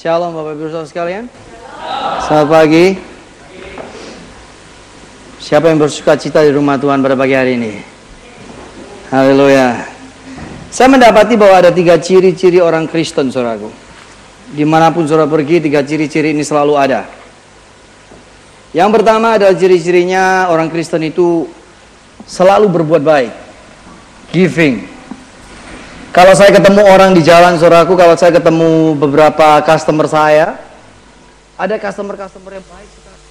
Shalom Bapak Ibu Saudara sekalian. Selamat pagi. Siapa yang bersuka cita di rumah Tuhan pada pagi hari ini? Haleluya. Saya mendapati bahwa ada tiga ciri-ciri orang Kristen, saudaraku. Di mana pun saudara pergi, tiga ciri-ciri ini selalu ada. Yang pertama adalah ciri-cirinya orang Kristen itu selalu berbuat baik. Giving. Kalau saya ketemu orang di jalan saudaraku, kalau saya ketemu beberapa customer saya, ada customer-customer yang baik sekali.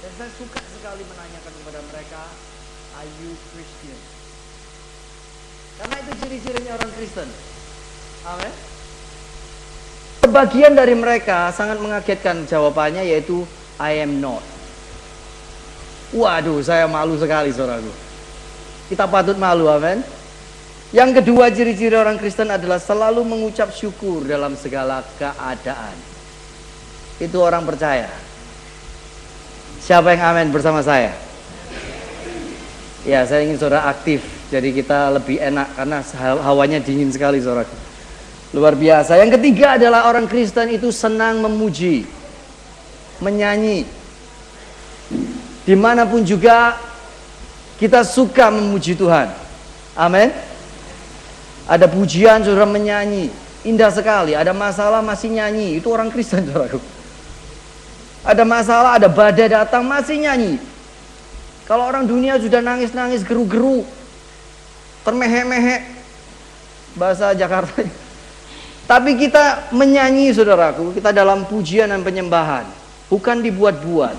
Dan saya suka sekali menanyakan kepada mereka, are you Christian? Karena itu ciri-cirinya orang Kristen. Amin. Sebagian dari mereka sangat mengagetkan jawabannya yaitu I am not. Waduh, saya malu sekali saudaraku. Kita patut malu, amin. Yang kedua ciri-ciri orang Kristen adalah selalu mengucap syukur dalam segala keadaan. Itu orang percaya. Siapa yang amin bersama saya? Ya, saya ingin saudara aktif. Jadi kita lebih enak karena hawanya dingin sekali saudara. Luar biasa. Yang ketiga adalah orang Kristen itu senang memuji. Menyanyi. Di mana pun juga kita suka memuji Tuhan. Amin. Ada pujian saudara menyanyi. Indah sekali. Ada masalah masih nyanyi. Itu orang Kristen saudara. Ada masalah, ada badai datang masih nyanyi. Kalau orang dunia sudah nangis-nangis geru-geru. Termehek-mehek. Bahasa Jakarta. Tapi kita menyanyi saudaraku. Kita dalam pujian dan penyembahan. Bukan dibuat-buat.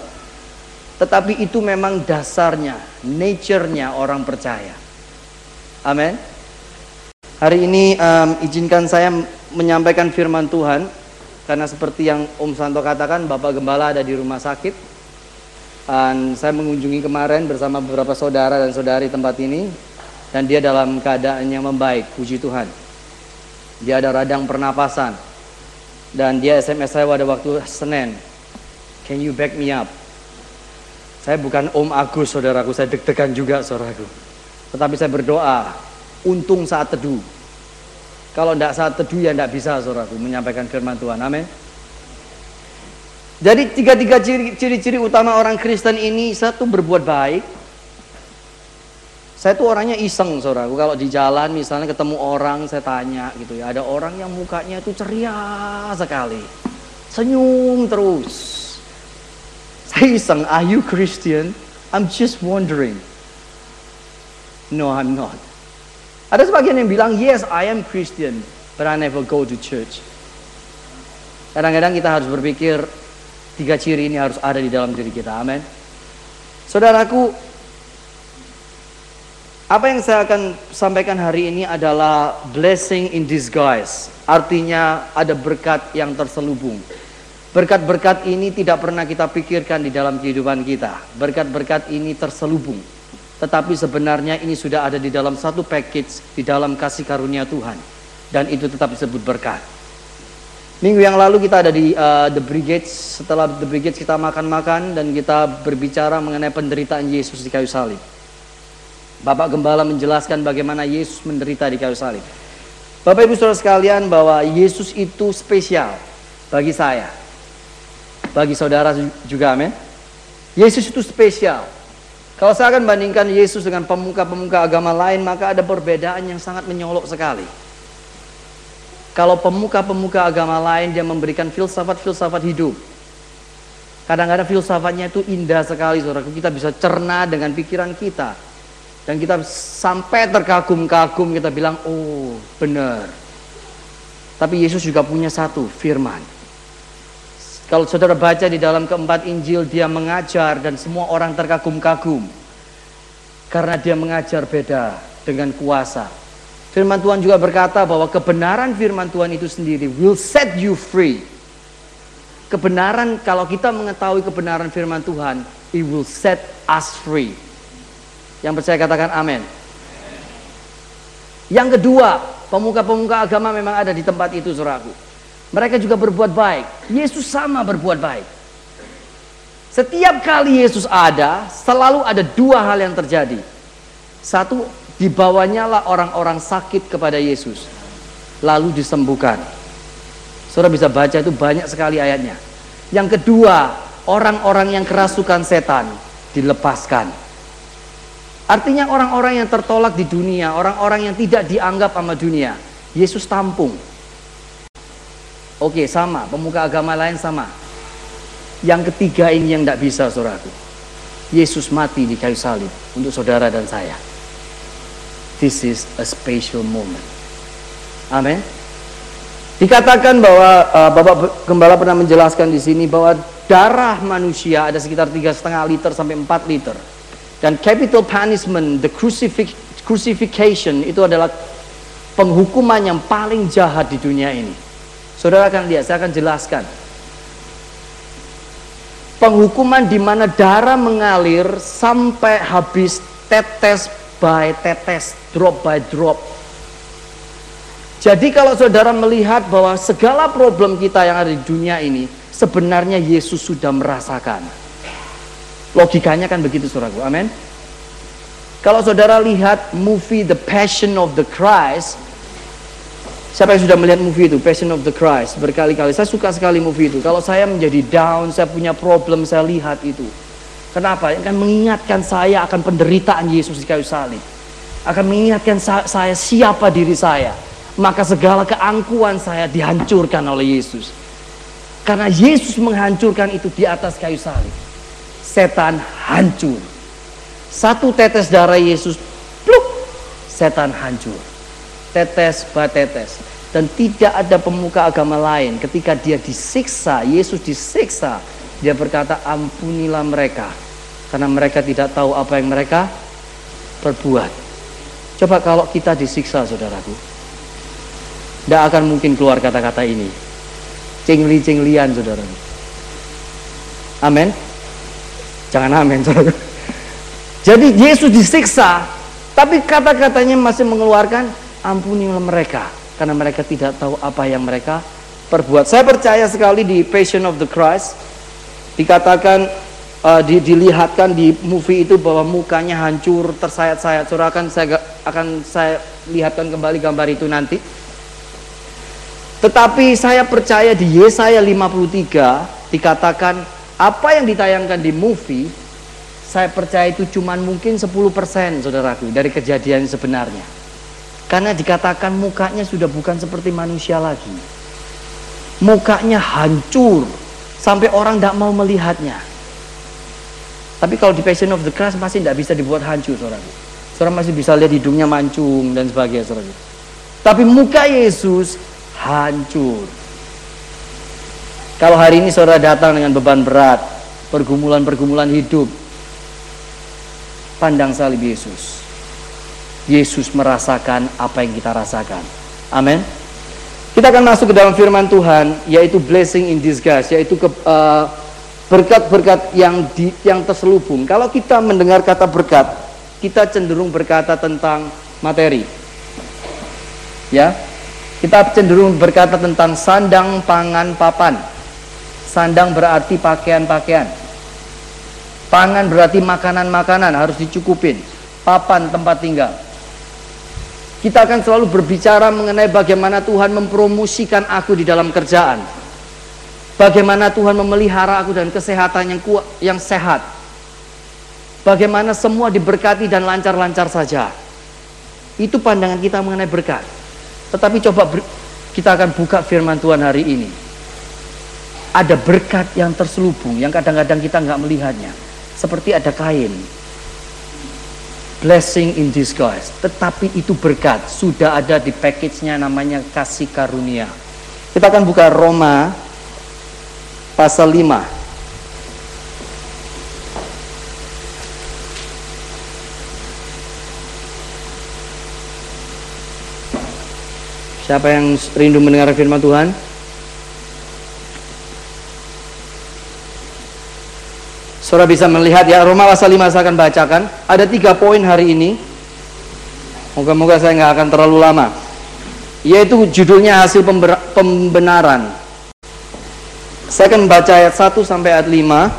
Tetapi itu memang dasarnya. Nature-nya orang percaya. Amin. Hari ini um, izinkan saya menyampaikan firman Tuhan. Karena seperti yang Om Santo katakan Bapak Gembala ada di rumah sakit. Dan saya mengunjungi kemarin bersama beberapa saudara dan saudari tempat ini. Dan dia dalam keadaan yang membaik puji Tuhan. Dia ada radang pernapasan. Dan dia SMS saya pada waktu Senin. Can you back me up? Saya bukan Om Agus saudaraku. Saya deg-degan juga saudaraku. Tetapi saya berdoa untung saat teduh. Kalau tidak saat teduh ya tidak bisa saudaraku menyampaikan firman Tuhan. Amin. Jadi tiga-tiga ciri-ciri utama orang Kristen ini satu berbuat baik. Saya tuh orangnya iseng saudaraku. Kalau di jalan misalnya ketemu orang saya tanya gitu ya. Ada orang yang mukanya itu ceria sekali. Senyum terus. Saya iseng, are you Christian? I'm just wondering. No, I'm not. Ada sebagian yang bilang, yes, I am Christian, but I never go to church. Kadang-kadang kita harus berpikir, tiga ciri ini harus ada di dalam diri kita. Amin. Saudaraku, apa yang saya akan sampaikan hari ini adalah blessing in disguise. Artinya ada berkat yang terselubung. Berkat-berkat ini tidak pernah kita pikirkan di dalam kehidupan kita. Berkat-berkat ini terselubung. Tetapi sebenarnya ini sudah ada di dalam satu package di dalam kasih karunia Tuhan. Dan itu tetap disebut berkat. Minggu yang lalu kita ada di uh, The Brigades. Setelah The Brigades kita makan-makan dan kita berbicara mengenai penderitaan Yesus di kayu salib. Bapak Gembala menjelaskan bagaimana Yesus menderita di kayu salib. Bapak Ibu Saudara sekalian bahwa Yesus itu spesial bagi saya. Bagi saudara juga amin. Yesus itu spesial. Kalau saya akan bandingkan Yesus dengan pemuka-pemuka agama lain, maka ada perbedaan yang sangat menyolok sekali. Kalau pemuka-pemuka agama lain dia memberikan filsafat-filsafat hidup. Kadang-kadang filsafatnya itu indah sekali, saudara. Kita bisa cerna dengan pikiran kita. Dan kita sampai terkagum-kagum, kita bilang, oh benar. Tapi Yesus juga punya satu, firman. Kalau saudara baca di dalam keempat Injil, dia mengajar dan semua orang terkagum-kagum. Karena dia mengajar beda dengan kuasa. Firman Tuhan juga berkata bahwa kebenaran firman Tuhan itu sendiri will set you free. Kebenaran, kalau kita mengetahui kebenaran firman Tuhan, it will set us free. Yang percaya katakan amin. Yang kedua, pemuka-pemuka agama memang ada di tempat itu, suraku. Mereka juga berbuat baik. Yesus sama berbuat baik. Setiap kali Yesus ada, selalu ada dua hal yang terjadi. Satu, dibawanya lah orang-orang sakit kepada Yesus. Lalu disembuhkan. Saudara bisa baca itu banyak sekali ayatnya. Yang kedua, orang-orang yang kerasukan setan dilepaskan. Artinya orang-orang yang tertolak di dunia, orang-orang yang tidak dianggap sama dunia, Yesus tampung. Oke, sama, pemuka agama lain sama. Yang ketiga ini yang tidak bisa, saudaraku. Yesus mati di kayu salib untuk saudara dan saya. This is a special moment. Amin. Dikatakan bahwa uh, Bapak Gembala pernah menjelaskan di sini bahwa darah manusia ada sekitar tiga setengah liter sampai 4 liter. Dan capital punishment, the crucifixion itu adalah penghukuman yang paling jahat di dunia ini. Saudara akan lihat, saya akan jelaskan. Penghukuman di mana darah mengalir sampai habis tetes by tetes, drop by drop jadi kalau saudara melihat bahwa segala problem kita yang ada di dunia ini sebenarnya Yesus sudah merasakan. Logikanya kan begitu saudaraku. Amin. Kalau saudara lihat movie The Passion of the Christ, siapa yang sudah melihat movie itu Passion of the Christ berkali-kali? Saya suka sekali movie itu. Kalau saya menjadi down, saya punya problem, saya lihat itu. Kenapa? Akan mengingatkan saya akan penderitaan Yesus di kayu salib. Akan mengingatkan saya siapa diri saya maka segala keangkuhan saya dihancurkan oleh Yesus. Karena Yesus menghancurkan itu di atas kayu salib. Setan hancur. Satu tetes darah Yesus, pluk, setan hancur. Tetes batetes. Dan tidak ada pemuka agama lain ketika dia disiksa, Yesus disiksa, dia berkata ampunilah mereka. Karena mereka tidak tahu apa yang mereka perbuat. Coba kalau kita disiksa saudaraku, tidak akan mungkin keluar kata-kata ini. Cingli-cinglian saudara. Amin. Jangan amin saudara. Jadi Yesus disiksa, tapi kata-katanya masih mengeluarkan ampunilah mereka karena mereka tidak tahu apa yang mereka perbuat. Saya percaya sekali di Passion of the Christ dikatakan uh, di, dilihatkan di movie itu bahwa mukanya hancur tersayat-sayat. Saudara akan saya akan saya lihatkan kembali gambar itu nanti. Tetapi saya percaya di Yesaya 53 dikatakan apa yang ditayangkan di movie saya percaya itu cuma mungkin 10% saudaraku dari kejadian sebenarnya. Karena dikatakan mukanya sudah bukan seperti manusia lagi. Mukanya hancur sampai orang tidak mau melihatnya. Tapi kalau di Passion of the Christ masih tidak bisa dibuat hancur saudaraku. Saudara masih bisa lihat hidungnya mancung dan sebagainya saudaraku. Tapi muka Yesus hancur. Kalau hari ini saudara datang dengan beban berat, pergumulan-pergumulan hidup, pandang salib Yesus. Yesus merasakan apa yang kita rasakan. Amin. Kita akan masuk ke dalam firman Tuhan, yaitu blessing in disguise, yaitu ke, uh, berkat-berkat yang di, yang terselubung. Kalau kita mendengar kata berkat, kita cenderung berkata tentang materi. Ya, kita cenderung berkata tentang sandang, pangan, papan. Sandang berarti pakaian-pakaian. Pangan berarti makanan-makanan harus dicukupin. Papan tempat tinggal. Kita akan selalu berbicara mengenai bagaimana Tuhan mempromosikan aku di dalam kerjaan. Bagaimana Tuhan memelihara aku dan kesehatan yang kuat, yang sehat. Bagaimana semua diberkati dan lancar-lancar saja. Itu pandangan kita mengenai berkat. Tetapi coba kita akan buka firman Tuhan hari ini. Ada berkat yang terselubung yang kadang-kadang kita nggak melihatnya. Seperti ada kain. Blessing in disguise. Tetapi itu berkat. Sudah ada di package-nya namanya kasih karunia. Kita akan buka Roma pasal 5. Siapa yang rindu mendengar firman Tuhan? Saudara bisa melihat ya Roma pasal 5 saya akan bacakan. Ada tiga poin hari ini. Moga-moga saya nggak akan terlalu lama. Yaitu judulnya hasil pembenaran. Saya akan baca ayat 1 sampai ayat 5.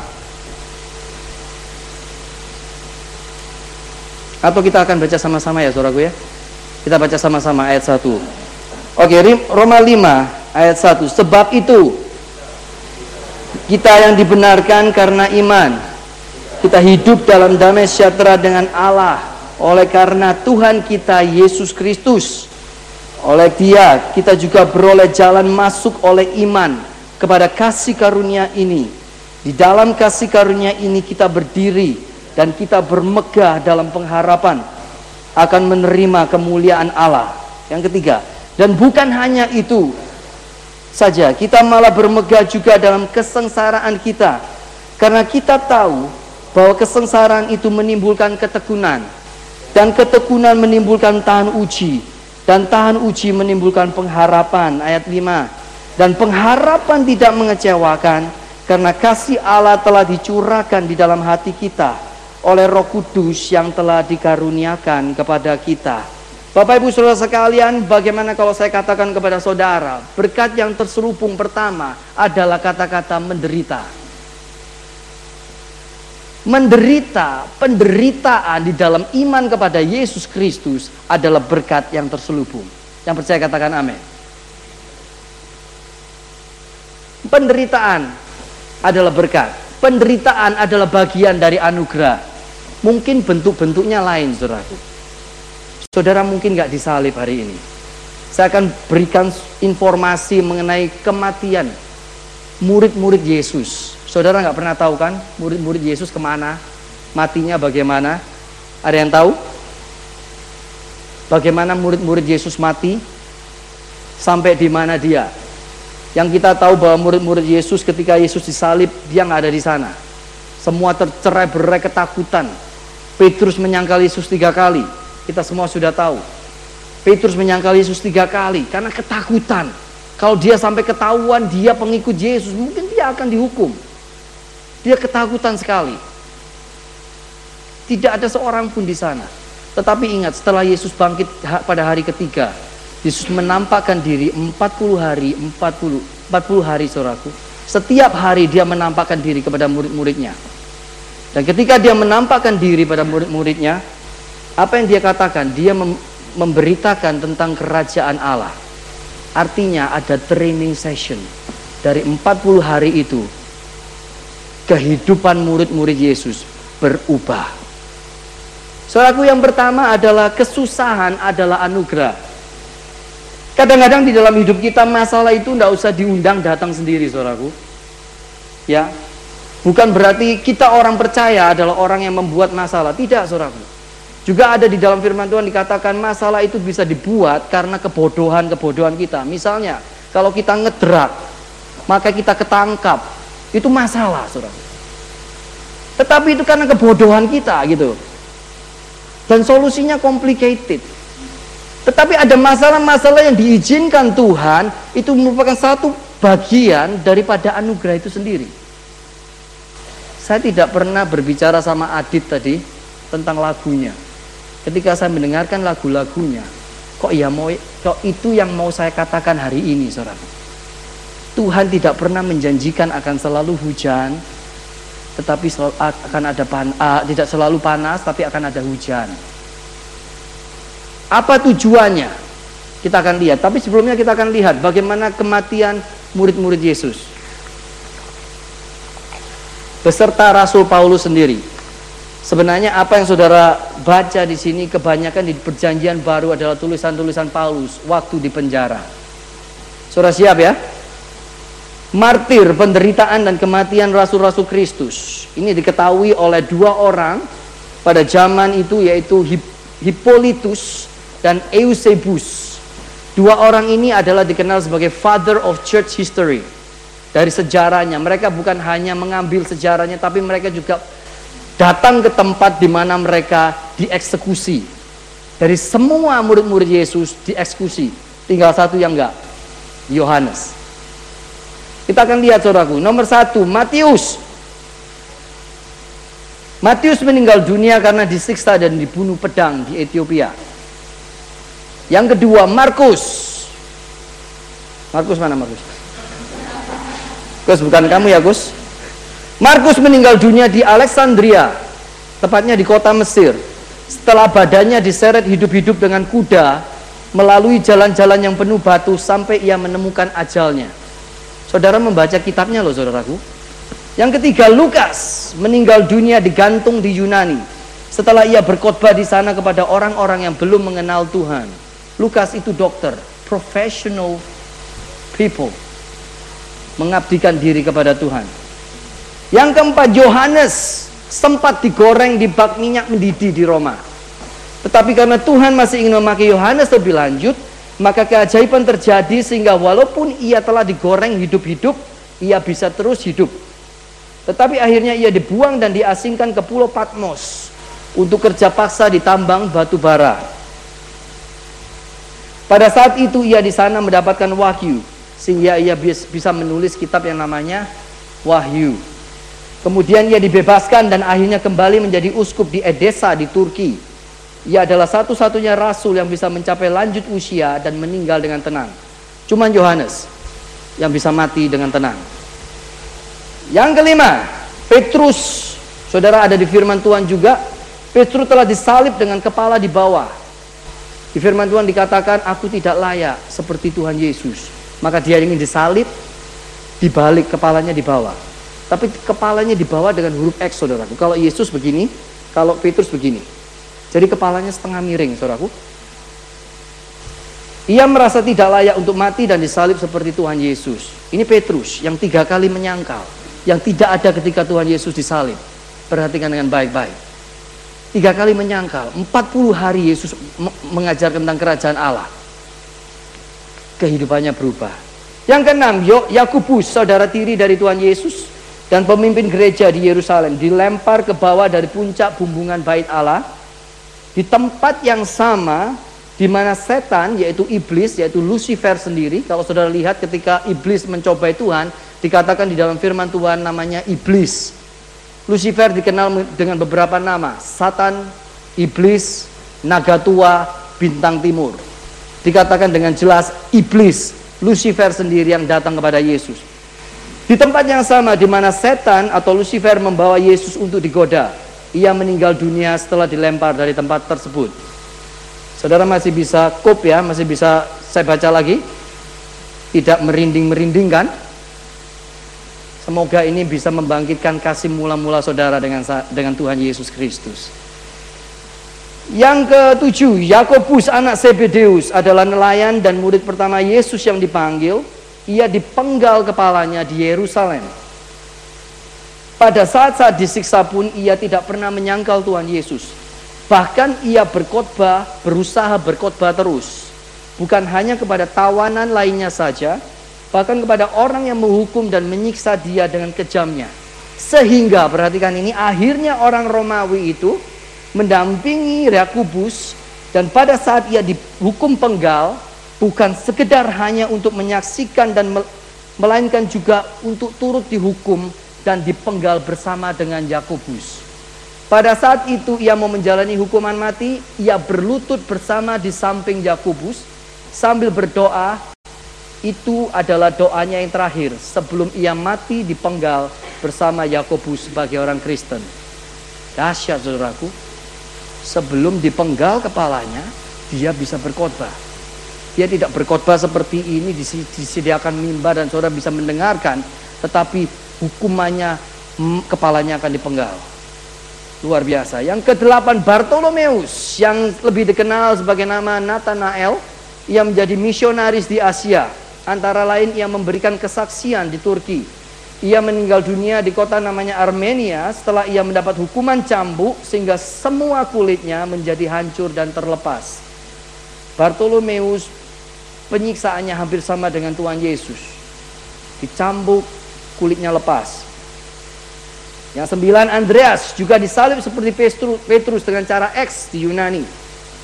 Atau kita akan baca sama-sama ya saudaraku ya. Kita baca sama-sama ayat 1. Oke, Roma 5 ayat 1. Sebab itu kita yang dibenarkan karena iman kita hidup dalam damai sejahtera dengan Allah oleh karena Tuhan kita Yesus Kristus. Oleh Dia kita juga beroleh jalan masuk oleh iman kepada kasih karunia ini. Di dalam kasih karunia ini kita berdiri dan kita bermegah dalam pengharapan akan menerima kemuliaan Allah. Yang ketiga, dan bukan hanya itu saja, kita malah bermegah juga dalam kesengsaraan kita. Karena kita tahu bahwa kesengsaraan itu menimbulkan ketekunan. Dan ketekunan menimbulkan tahan uji. Dan tahan uji menimbulkan pengharapan. Ayat 5 dan pengharapan tidak mengecewakan karena kasih Allah telah dicurahkan di dalam hati kita oleh Roh Kudus yang telah dikaruniakan kepada kita. Bapak Ibu Saudara sekalian, bagaimana kalau saya katakan kepada saudara, berkat yang terselubung pertama adalah kata-kata menderita. Menderita, penderitaan di dalam iman kepada Yesus Kristus adalah berkat yang terselubung. Yang percaya katakan amin. Penderitaan adalah berkat. Penderitaan adalah bagian dari anugerah. Mungkin bentuk-bentuknya lain, saudaraku. Saudara mungkin nggak disalib hari ini. Saya akan berikan informasi mengenai kematian murid-murid Yesus. Saudara nggak pernah tahu kan murid-murid Yesus ke mana? Matinya bagaimana? Ada yang tahu? Bagaimana murid-murid Yesus mati? Sampai di mana dia? Yang kita tahu bahwa murid-murid Yesus ketika Yesus disalib, dia nggak ada di sana. Semua tercerai berai ketakutan. Petrus menyangkal Yesus tiga kali. Kita semua sudah tahu. Petrus menyangkal Yesus tiga kali karena ketakutan. Kalau dia sampai ketahuan dia pengikut Yesus, mungkin dia akan dihukum. Dia ketakutan sekali. Tidak ada seorang pun di sana. Tetapi ingat, setelah Yesus bangkit pada hari ketiga, Yesus menampakkan diri 40 hari, 40, 40 hari saudaraku. Setiap hari dia menampakkan diri kepada murid-muridnya. Dan ketika dia menampakkan diri pada murid-muridnya, apa yang dia katakan? Dia mem memberitakan tentang kerajaan Allah. Artinya ada training session. Dari 40 hari itu, kehidupan murid-murid Yesus berubah. Saudaraku yang pertama adalah kesusahan adalah anugerah. Kadang-kadang di dalam hidup kita masalah itu tidak usah diundang datang sendiri saudaraku. Ya, bukan berarti kita orang percaya adalah orang yang membuat masalah. Tidak saudaraku. Juga ada di dalam firman Tuhan dikatakan masalah itu bisa dibuat karena kebodohan-kebodohan kita. Misalnya, kalau kita ngedrak, maka kita ketangkap. Itu masalah, saudara. Tetapi itu karena kebodohan kita gitu. Dan solusinya complicated. Tetapi ada masalah-masalah yang diizinkan Tuhan itu merupakan satu bagian daripada anugerah itu sendiri. Saya tidak pernah berbicara sama Adit tadi tentang lagunya. Ketika saya mendengarkan lagu-lagunya, kok ya mau kok itu yang mau saya katakan hari ini, saudara. Tuhan tidak pernah menjanjikan akan selalu hujan, tetapi akan ada pan, uh, tidak selalu panas, tapi akan ada hujan. Apa tujuannya? Kita akan lihat. Tapi sebelumnya kita akan lihat bagaimana kematian murid-murid Yesus. Beserta Rasul Paulus sendiri. Sebenarnya apa yang saudara baca di sini kebanyakan di perjanjian baru adalah tulisan-tulisan Paulus waktu di penjara. Saudara siap ya? Martir, penderitaan dan kematian rasul-rasul Kristus. Ini diketahui oleh dua orang pada zaman itu yaitu Hippolytus dan Eusebius. Dua orang ini adalah dikenal sebagai father of church history. Dari sejarahnya, mereka bukan hanya mengambil sejarahnya, tapi mereka juga datang ke tempat di mana mereka dieksekusi. Dari semua murid-murid Yesus dieksekusi, tinggal satu yang enggak, Yohanes. Kita akan lihat saudaraku. Nomor satu, Matius. Matius meninggal dunia karena disiksa dan dibunuh pedang di Ethiopia. Yang kedua, Markus. Markus mana Markus? Gus bukan kamu ya Gus? Markus meninggal dunia di Alexandria, tepatnya di kota Mesir. Setelah badannya diseret hidup-hidup dengan kuda melalui jalan-jalan yang penuh batu sampai ia menemukan ajalnya. Saudara membaca kitabnya loh saudaraku. Yang ketiga Lukas meninggal dunia digantung di Yunani setelah ia berkhotbah di sana kepada orang-orang yang belum mengenal Tuhan. Lukas itu dokter, professional people mengabdikan diri kepada Tuhan. Yang keempat Yohanes sempat digoreng di bak minyak mendidih di Roma. Tetapi karena Tuhan masih ingin memakai Yohanes lebih lanjut, maka keajaiban terjadi sehingga walaupun ia telah digoreng hidup-hidup, ia bisa terus hidup. Tetapi akhirnya ia dibuang dan diasingkan ke pulau Patmos untuk kerja paksa di tambang batu bara. Pada saat itu ia di sana mendapatkan wahyu sehingga ia bisa menulis kitab yang namanya Wahyu. Kemudian ia dibebaskan dan akhirnya kembali menjadi uskup di Edesa di Turki. Ia adalah satu-satunya rasul yang bisa mencapai lanjut usia dan meninggal dengan tenang. Cuman Yohanes yang bisa mati dengan tenang. Yang kelima, Petrus. Saudara ada di firman Tuhan juga, Petrus telah disalib dengan kepala di bawah. Di firman Tuhan dikatakan, aku tidak layak seperti Tuhan Yesus. Maka dia ingin disalib, dibalik kepalanya di bawah. Tapi kepalanya di bawah dengan huruf X, saudaraku. Kalau Yesus begini, kalau Petrus begini. Jadi kepalanya setengah miring, saudaraku. Ia merasa tidak layak untuk mati dan disalib seperti Tuhan Yesus. Ini Petrus yang tiga kali menyangkal. Yang tidak ada ketika Tuhan Yesus disalib. Perhatikan dengan baik-baik. Tiga kali menyangkal. 40 hari Yesus mengajar tentang kerajaan Allah kehidupannya berubah. Yang keenam, Yakubus, saudara tiri dari Tuhan Yesus dan pemimpin gereja di Yerusalem dilempar ke bawah dari puncak bumbungan bait Allah di tempat yang sama di mana setan yaitu iblis yaitu Lucifer sendiri. Kalau saudara lihat ketika iblis mencobai Tuhan dikatakan di dalam firman Tuhan namanya iblis. Lucifer dikenal dengan beberapa nama. Satan, iblis, naga tua, bintang timur. Dikatakan dengan jelas iblis, Lucifer sendiri yang datang kepada Yesus. Di tempat yang sama di mana setan atau Lucifer membawa Yesus untuk digoda, ia meninggal dunia setelah dilempar dari tempat tersebut. Saudara masih bisa kop ya, masih bisa saya baca lagi. Tidak merinding-merindingkan. Semoga ini bisa membangkitkan kasih mula-mula saudara dengan dengan Tuhan Yesus Kristus. Yang ketujuh, Yakobus anak Zebedeus adalah nelayan dan murid pertama Yesus yang dipanggil. Ia dipenggal kepalanya di Yerusalem. Pada saat-saat disiksa pun ia tidak pernah menyangkal Tuhan Yesus. Bahkan ia berkhotbah, berusaha berkhotbah terus. Bukan hanya kepada tawanan lainnya saja, bahkan kepada orang yang menghukum dan menyiksa dia dengan kejamnya. Sehingga perhatikan ini akhirnya orang Romawi itu mendampingi Yakubus dan pada saat ia dihukum penggal bukan sekedar hanya untuk menyaksikan dan melainkan juga untuk turut dihukum dan dipenggal bersama dengan Yakobus. Pada saat itu ia mau menjalani hukuman mati, ia berlutut bersama di samping Yakobus sambil berdoa. Itu adalah doanya yang terakhir sebelum ia mati dipenggal bersama Yakobus sebagai orang Kristen. Dahsyat saudaraku sebelum dipenggal kepalanya, dia bisa berkhotbah. Dia tidak berkhotbah seperti ini disediakan mimbar dan saudara bisa mendengarkan, tetapi hukumannya mm, kepalanya akan dipenggal. Luar biasa. Yang kedelapan Bartolomeus yang lebih dikenal sebagai nama Nathanael yang menjadi misionaris di Asia. Antara lain ia memberikan kesaksian di Turki ia meninggal dunia di kota namanya Armenia setelah ia mendapat hukuman cambuk sehingga semua kulitnya menjadi hancur dan terlepas. Bartolomeus penyiksaannya hampir sama dengan Tuhan Yesus. Dicambuk, kulitnya lepas. Yang sembilan Andreas juga disalib seperti Petrus dengan cara X di Yunani.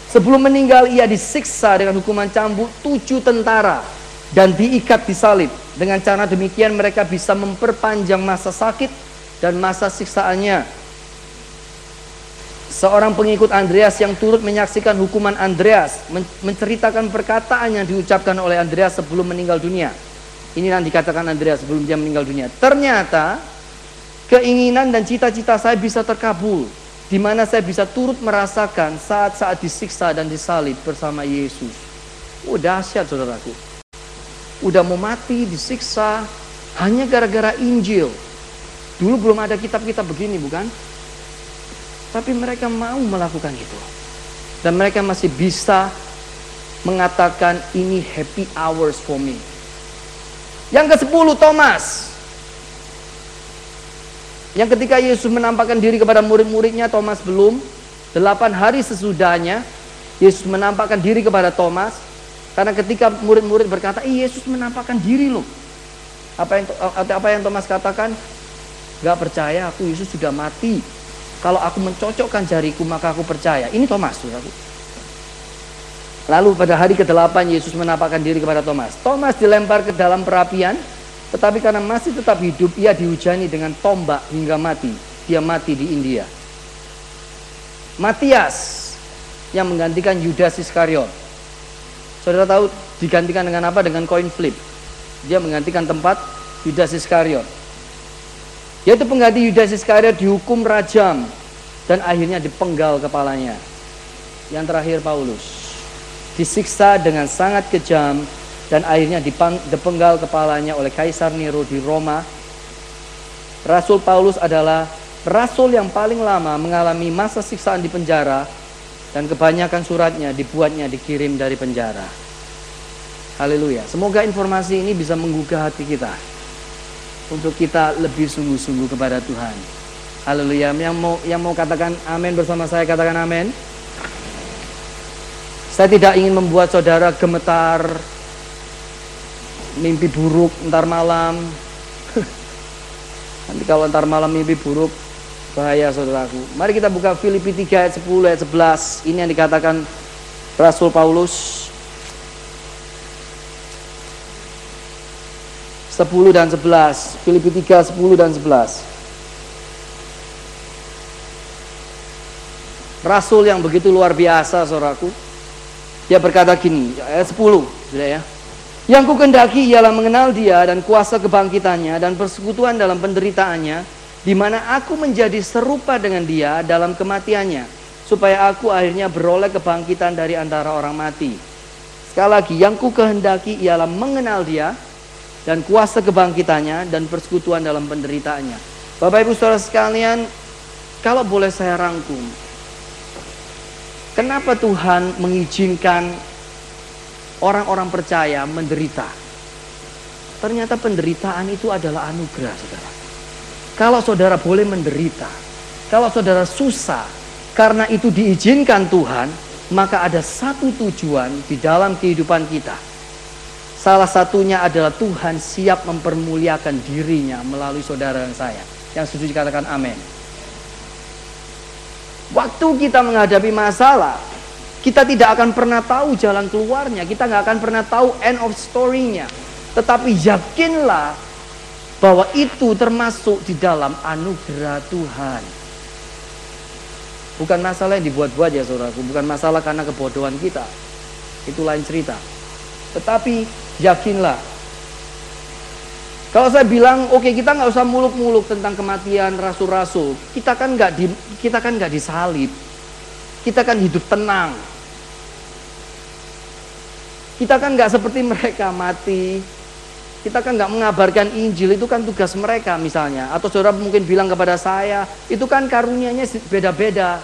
Sebelum meninggal ia disiksa dengan hukuman cambuk tujuh tentara dan diikat di salib. Dengan cara demikian mereka bisa memperpanjang masa sakit dan masa siksaannya. Seorang pengikut Andreas yang turut menyaksikan hukuman Andreas menceritakan perkataan yang diucapkan oleh Andreas sebelum meninggal dunia. Ini yang dikatakan Andreas sebelum dia meninggal dunia. Ternyata keinginan dan cita-cita saya bisa terkabul di mana saya bisa turut merasakan saat-saat disiksa dan disalib bersama Yesus. Oh dahsyat saudaraku. Udah mau mati, disiksa, hanya gara-gara Injil. Dulu belum ada kitab-kitab begini bukan? Tapi mereka mau melakukan itu. Dan mereka masih bisa mengatakan ini happy hours for me. Yang ke-10 Thomas. Yang ketika Yesus menampakkan diri kepada murid-muridnya, Thomas belum. Delapan hari sesudahnya, Yesus menampakkan diri kepada Thomas. Karena ketika murid-murid berkata, Ih, Yesus menampakkan diri loh. Apa yang, apa yang Thomas katakan? Gak percaya aku Yesus sudah mati. Kalau aku mencocokkan jariku maka aku percaya. Ini Thomas. Saudaraku. Lalu pada hari ke-8 Yesus menampakkan diri kepada Thomas. Thomas dilempar ke dalam perapian. Tetapi karena masih tetap hidup ia dihujani dengan tombak hingga mati. Dia mati di India. Matias yang menggantikan Yudas Iskariot. Saudara tahu digantikan dengan apa? Dengan coin flip. Dia menggantikan tempat Yudas Iskariot. Yaitu pengganti Yudas Iskariot dihukum rajam dan akhirnya dipenggal kepalanya. Yang terakhir Paulus disiksa dengan sangat kejam dan akhirnya dipenggal kepalanya oleh Kaisar Nero di Roma. Rasul Paulus adalah rasul yang paling lama mengalami masa siksaan di penjara dan kebanyakan suratnya dibuatnya dikirim dari penjara. Haleluya. Semoga informasi ini bisa menggugah hati kita untuk kita lebih sungguh-sungguh kepada Tuhan. Haleluya. Yang mau yang mau katakan amin bersama saya katakan amin. Saya tidak ingin membuat saudara gemetar, mimpi buruk ntar malam. Nanti kalau ntar malam mimpi buruk, bahaya saudaraku. Mari kita buka Filipi 3 ayat 10 ayat 11. Ini yang dikatakan Rasul Paulus 10 dan 11. Filipi 3, 10 dan 11. Rasul yang begitu luar biasa, saudaraku. Dia berkata gini, ayat 10, sudah ya. Yang ku kendaki ialah mengenal dia dan kuasa kebangkitannya dan persekutuan dalam penderitaannya, di mana aku menjadi serupa dengan dia dalam kematiannya, supaya aku akhirnya beroleh kebangkitan dari antara orang mati. Sekali lagi, yang ku kehendaki ialah mengenal dia dan kuasa kebangkitannya dan persekutuan dalam penderitaannya. Bapak Ibu Saudara sekalian, kalau boleh saya rangkum, kenapa Tuhan mengizinkan orang-orang percaya menderita? Ternyata penderitaan itu adalah anugerah, Saudara. Kalau Saudara boleh menderita, kalau Saudara susah karena itu diizinkan Tuhan, maka ada satu tujuan di dalam kehidupan kita Salah satunya adalah Tuhan siap mempermuliakan dirinya melalui saudara dan saya. Yang setuju katakan amin. Waktu kita menghadapi masalah, kita tidak akan pernah tahu jalan keluarnya. Kita nggak akan pernah tahu end of story-nya. Tetapi yakinlah bahwa itu termasuk di dalam anugerah Tuhan. Bukan masalah yang dibuat-buat ya saudaraku. Bukan masalah karena kebodohan kita. Itu lain cerita. Tetapi yakinlah. Kalau saya bilang, oke okay, kita nggak usah muluk-muluk tentang kematian rasul-rasul, kita kan nggak di, kita kan nggak disalib, kita kan hidup tenang. Kita kan nggak seperti mereka mati, kita kan nggak mengabarkan Injil itu kan tugas mereka misalnya. Atau saudara mungkin bilang kepada saya, itu kan karunianya beda-beda.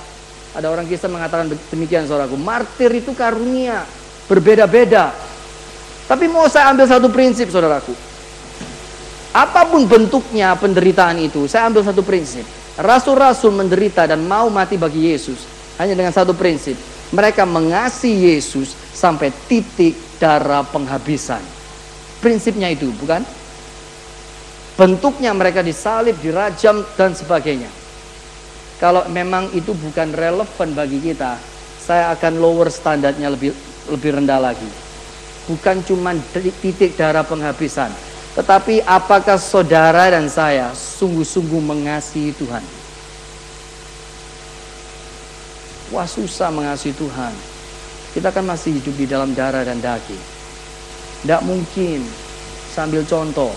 Ada orang Kristen mengatakan demikian saudaraku, martir itu karunia berbeda-beda. Tapi mau saya ambil satu prinsip saudaraku. Apa pun bentuknya penderitaan itu, saya ambil satu prinsip. Rasul-rasul menderita dan mau mati bagi Yesus hanya dengan satu prinsip. Mereka mengasihi Yesus sampai titik darah penghabisan. Prinsipnya itu, bukan? Bentuknya mereka disalib, dirajam, dan sebagainya. Kalau memang itu bukan relevan bagi kita, saya akan lower standarnya lebih lebih rendah lagi bukan cuma titik darah penghabisan, tetapi apakah saudara dan saya sungguh-sungguh mengasihi Tuhan? Wah susah mengasihi Tuhan. Kita kan masih hidup di dalam darah dan daging. Tidak mungkin sambil contoh.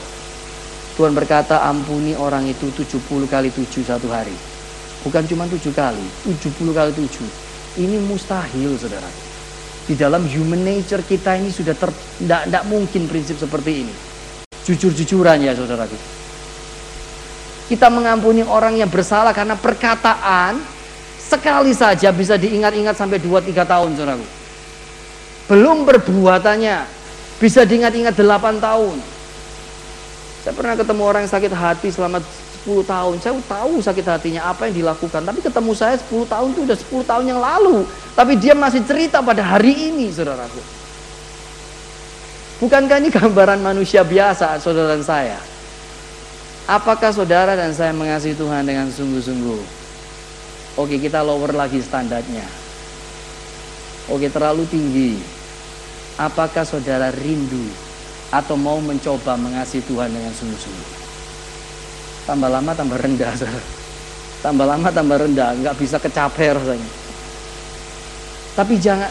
Tuhan berkata ampuni orang itu 70 kali 7 satu hari. Bukan cuma 7 kali, 70 kali 7. Ini mustahil saudara. Di dalam human nature kita ini sudah tidak mungkin prinsip seperti ini. Jujur-jujuran ya saudaraku. Kita mengampuni orang yang bersalah karena perkataan sekali saja bisa diingat-ingat sampai 2-3 tahun saudaraku. Belum perbuatannya bisa diingat-ingat 8 tahun. Saya pernah ketemu orang yang sakit hati selama 10 tahun. Saya tahu sakit hatinya apa yang dilakukan. Tapi ketemu saya 10 tahun itu udah 10 tahun yang lalu. Tapi dia masih cerita pada hari ini, saudaraku. Bukankah ini gambaran manusia biasa, saudara dan saya? Apakah saudara dan saya mengasihi Tuhan dengan sungguh-sungguh? Oke, kita lower lagi standarnya. Oke, terlalu tinggi. Apakah saudara rindu atau mau mencoba mengasihi Tuhan dengan sungguh-sungguh? Tambah lama tambah rendah tambah lama tambah rendah. Nggak bisa kecaper rasanya. Tapi jangan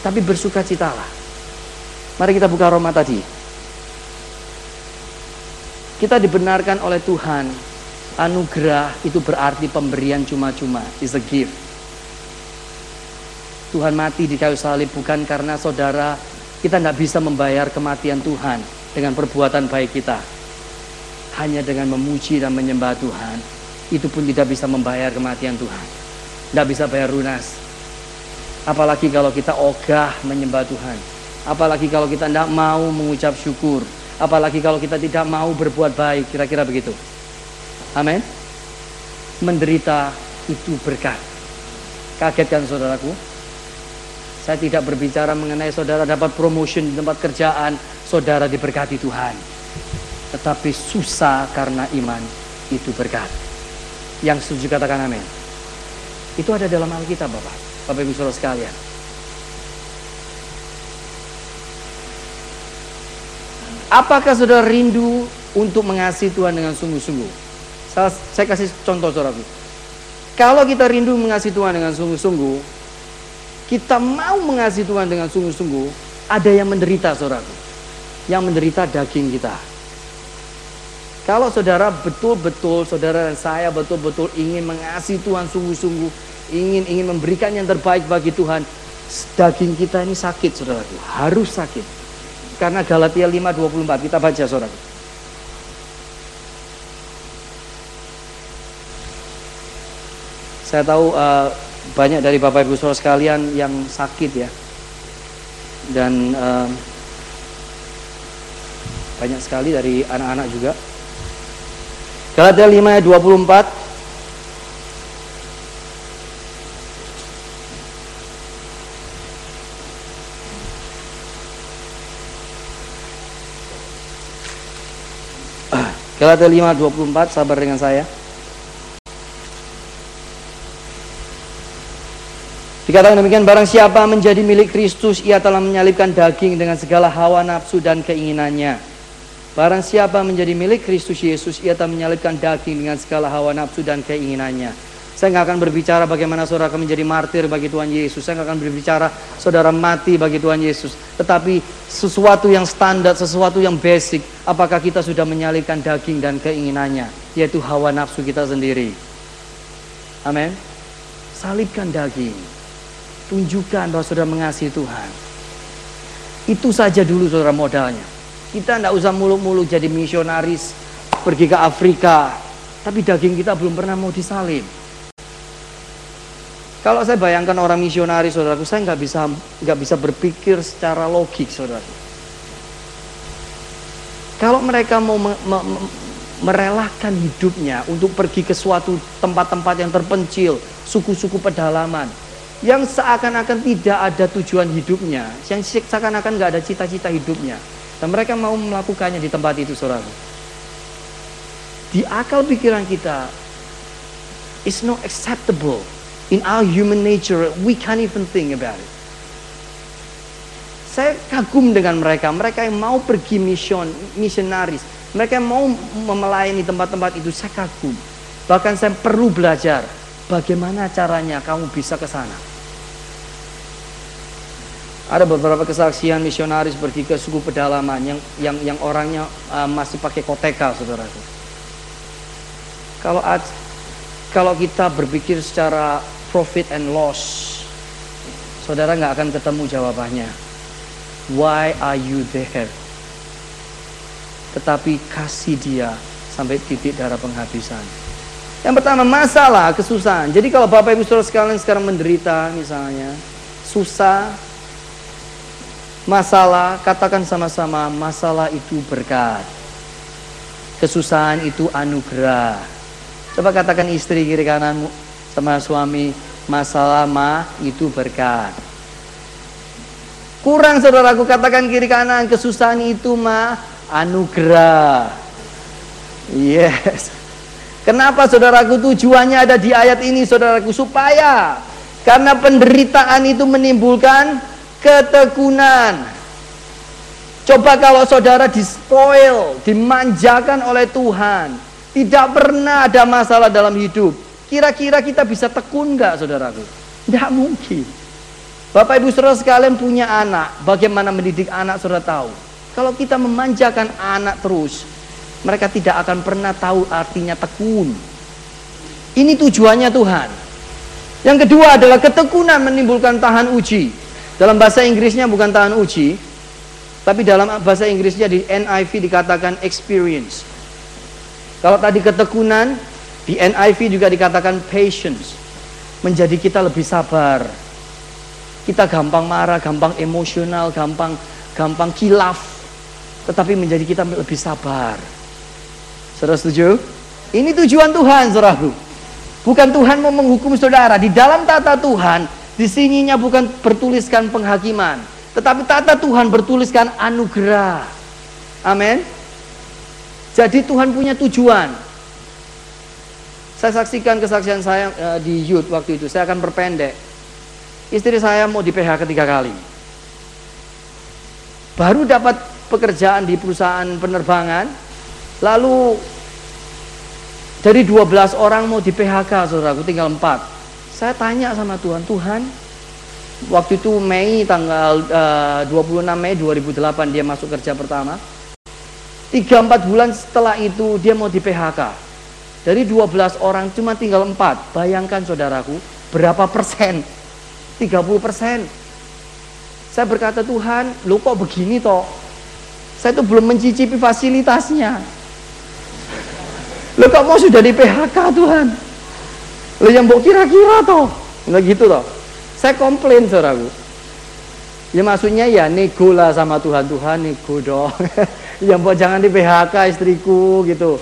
tapi bersuka citalah. Mari kita buka Roma tadi. Kita dibenarkan oleh Tuhan. Anugerah itu berarti pemberian cuma-cuma. Is a gift. Tuhan mati di kayu salib bukan karena saudara kita nggak bisa membayar kematian Tuhan dengan perbuatan baik kita hanya dengan memuji dan menyembah Tuhan, itu pun tidak bisa membayar kematian Tuhan. Tidak bisa bayar lunas. Apalagi kalau kita ogah menyembah Tuhan. Apalagi kalau kita tidak mau mengucap syukur. Apalagi kalau kita tidak mau berbuat baik. Kira-kira begitu. Amin. Menderita itu berkat. Kaget kan saudaraku? Saya tidak berbicara mengenai saudara dapat promotion di tempat kerjaan. Saudara diberkati Tuhan tetapi susah karena iman itu berkat. Yang setuju katakan amin. Itu ada dalam Alkitab Bapak. Bapak Ibu Saudara sekalian. Apakah saudara rindu untuk mengasihi Tuhan dengan sungguh-sungguh? Saya, saya kasih contoh saudaraku. Kalau kita rindu mengasihi Tuhan dengan sungguh-sungguh, kita mau mengasihi Tuhan dengan sungguh-sungguh, ada yang menderita saudaraku. Yang menderita daging kita. Kalau saudara betul-betul, saudara dan saya betul-betul ingin mengasihi Tuhan sungguh-sungguh, ingin ingin memberikan yang terbaik bagi Tuhan, daging kita ini sakit, saudaraku, harus sakit. Karena Galatia 5:24 kita baca, saudara. Saya tahu uh, banyak dari Bapak Ibu Saudara sekalian yang sakit ya. Dan uh, banyak sekali dari anak-anak juga Galatia 5 ayat 24 Galatia 5 24 sabar dengan saya. Dikatakan demikian barang siapa menjadi milik Kristus ia telah menyalibkan daging dengan segala hawa nafsu dan keinginannya Barang siapa menjadi milik Kristus Yesus, ia tak menyalibkan daging dengan segala hawa nafsu dan keinginannya. Saya nggak akan berbicara bagaimana saudara akan menjadi martir bagi Tuhan Yesus. Saya nggak akan berbicara saudara mati bagi Tuhan Yesus. Tetapi sesuatu yang standar, sesuatu yang basic. Apakah kita sudah menyalibkan daging dan keinginannya. Yaitu hawa nafsu kita sendiri. Amin. Salibkan daging. Tunjukkan bahwa saudara mengasihi Tuhan. Itu saja dulu saudara modalnya. Kita tidak usah muluk-muluk jadi misionaris, pergi ke Afrika, tapi daging kita belum pernah mau disalib. Kalau saya bayangkan orang misionaris, saudaraku, saya nggak bisa nggak bisa berpikir secara logik, saudaraku. Kalau mereka mau me, me, me, merelakan hidupnya untuk pergi ke suatu tempat-tempat yang terpencil, suku-suku pedalaman, yang seakan-akan tidak ada tujuan hidupnya, yang seakan-akan nggak ada cita-cita hidupnya, dan mereka mau melakukannya di tempat itu, saudara. Di akal pikiran kita, it's not acceptable. In our human nature, we can't even think about it. Saya kagum dengan mereka, mereka yang mau pergi mission, misionaris, mereka yang mau memelayani tempat-tempat itu, saya kagum. Bahkan saya perlu belajar bagaimana caranya kamu bisa ke sana. Ada beberapa kesaksian misionaris ke suku pedalaman yang yang yang orangnya uh, masih pakai koteka, saudaraku. Kalau kalau kita berpikir secara profit and loss, saudara nggak akan ketemu jawabannya. Why are you there? Tetapi kasih dia sampai titik darah penghabisan. Yang pertama masalah, kesusahan. Jadi kalau Bapak Ibu Saudara sekalian sekarang menderita misalnya, susah, masalah, katakan sama-sama masalah itu berkat. Kesusahan itu anugerah. Coba katakan istri kiri kananmu sama suami, masalah mah itu berkat. Kurang saudaraku katakan kiri kanan, kesusahan itu mah anugerah. Yes. Kenapa saudaraku tujuannya ada di ayat ini saudaraku supaya karena penderitaan itu menimbulkan ketekunan. Coba kalau saudara dispoil, dimanjakan oleh Tuhan, tidak pernah ada masalah dalam hidup. Kira-kira kita bisa tekun nggak saudaraku? Tidak mungkin. Bapak ibu saudara sekalian punya anak, bagaimana mendidik anak saudara tahu. Kalau kita memanjakan anak terus, mereka tidak akan pernah tahu artinya tekun. Ini tujuannya Tuhan. Yang kedua adalah ketekunan menimbulkan tahan uji. Dalam bahasa Inggrisnya bukan tahan uji, tapi dalam bahasa Inggrisnya di NIV dikatakan experience. Kalau tadi ketekunan, di NIV juga dikatakan patience. Menjadi kita lebih sabar. Kita gampang marah, gampang emosional, gampang gampang kilaf. Tetapi menjadi kita lebih sabar. Saudara setuju? Ini tujuan Tuhan, saudaraku. Bukan Tuhan mau menghukum saudara. Di dalam tata Tuhan, di sininya bukan bertuliskan penghakiman, tetapi tata Tuhan bertuliskan anugerah. Amin. Jadi Tuhan punya tujuan. Saya saksikan kesaksian saya uh, di youth waktu itu. Saya akan berpendek. Istri saya mau di PHK ketiga kali. Baru dapat pekerjaan di perusahaan penerbangan. Lalu dari 12 orang mau di PHK, saudaraku tinggal 4 saya tanya sama Tuhan, Tuhan, waktu itu Mei tanggal uh, 26 Mei 2008 dia masuk kerja pertama. 3-4 bulan setelah itu dia mau di PHK. Dari 12 orang cuma tinggal 4. Bayangkan saudaraku, berapa persen? 30 persen. Saya berkata Tuhan, lu kok begini toh? Saya itu belum mencicipi fasilitasnya. Lo kok mau sudah di PHK Tuhan? Lo yang mau kira-kira toh. Nggak gitu toh. Saya komplain saudaraku. Ya maksudnya ya nego lah sama Tuhan. Tuhan nego dong. ya buat jangan di PHK istriku gitu.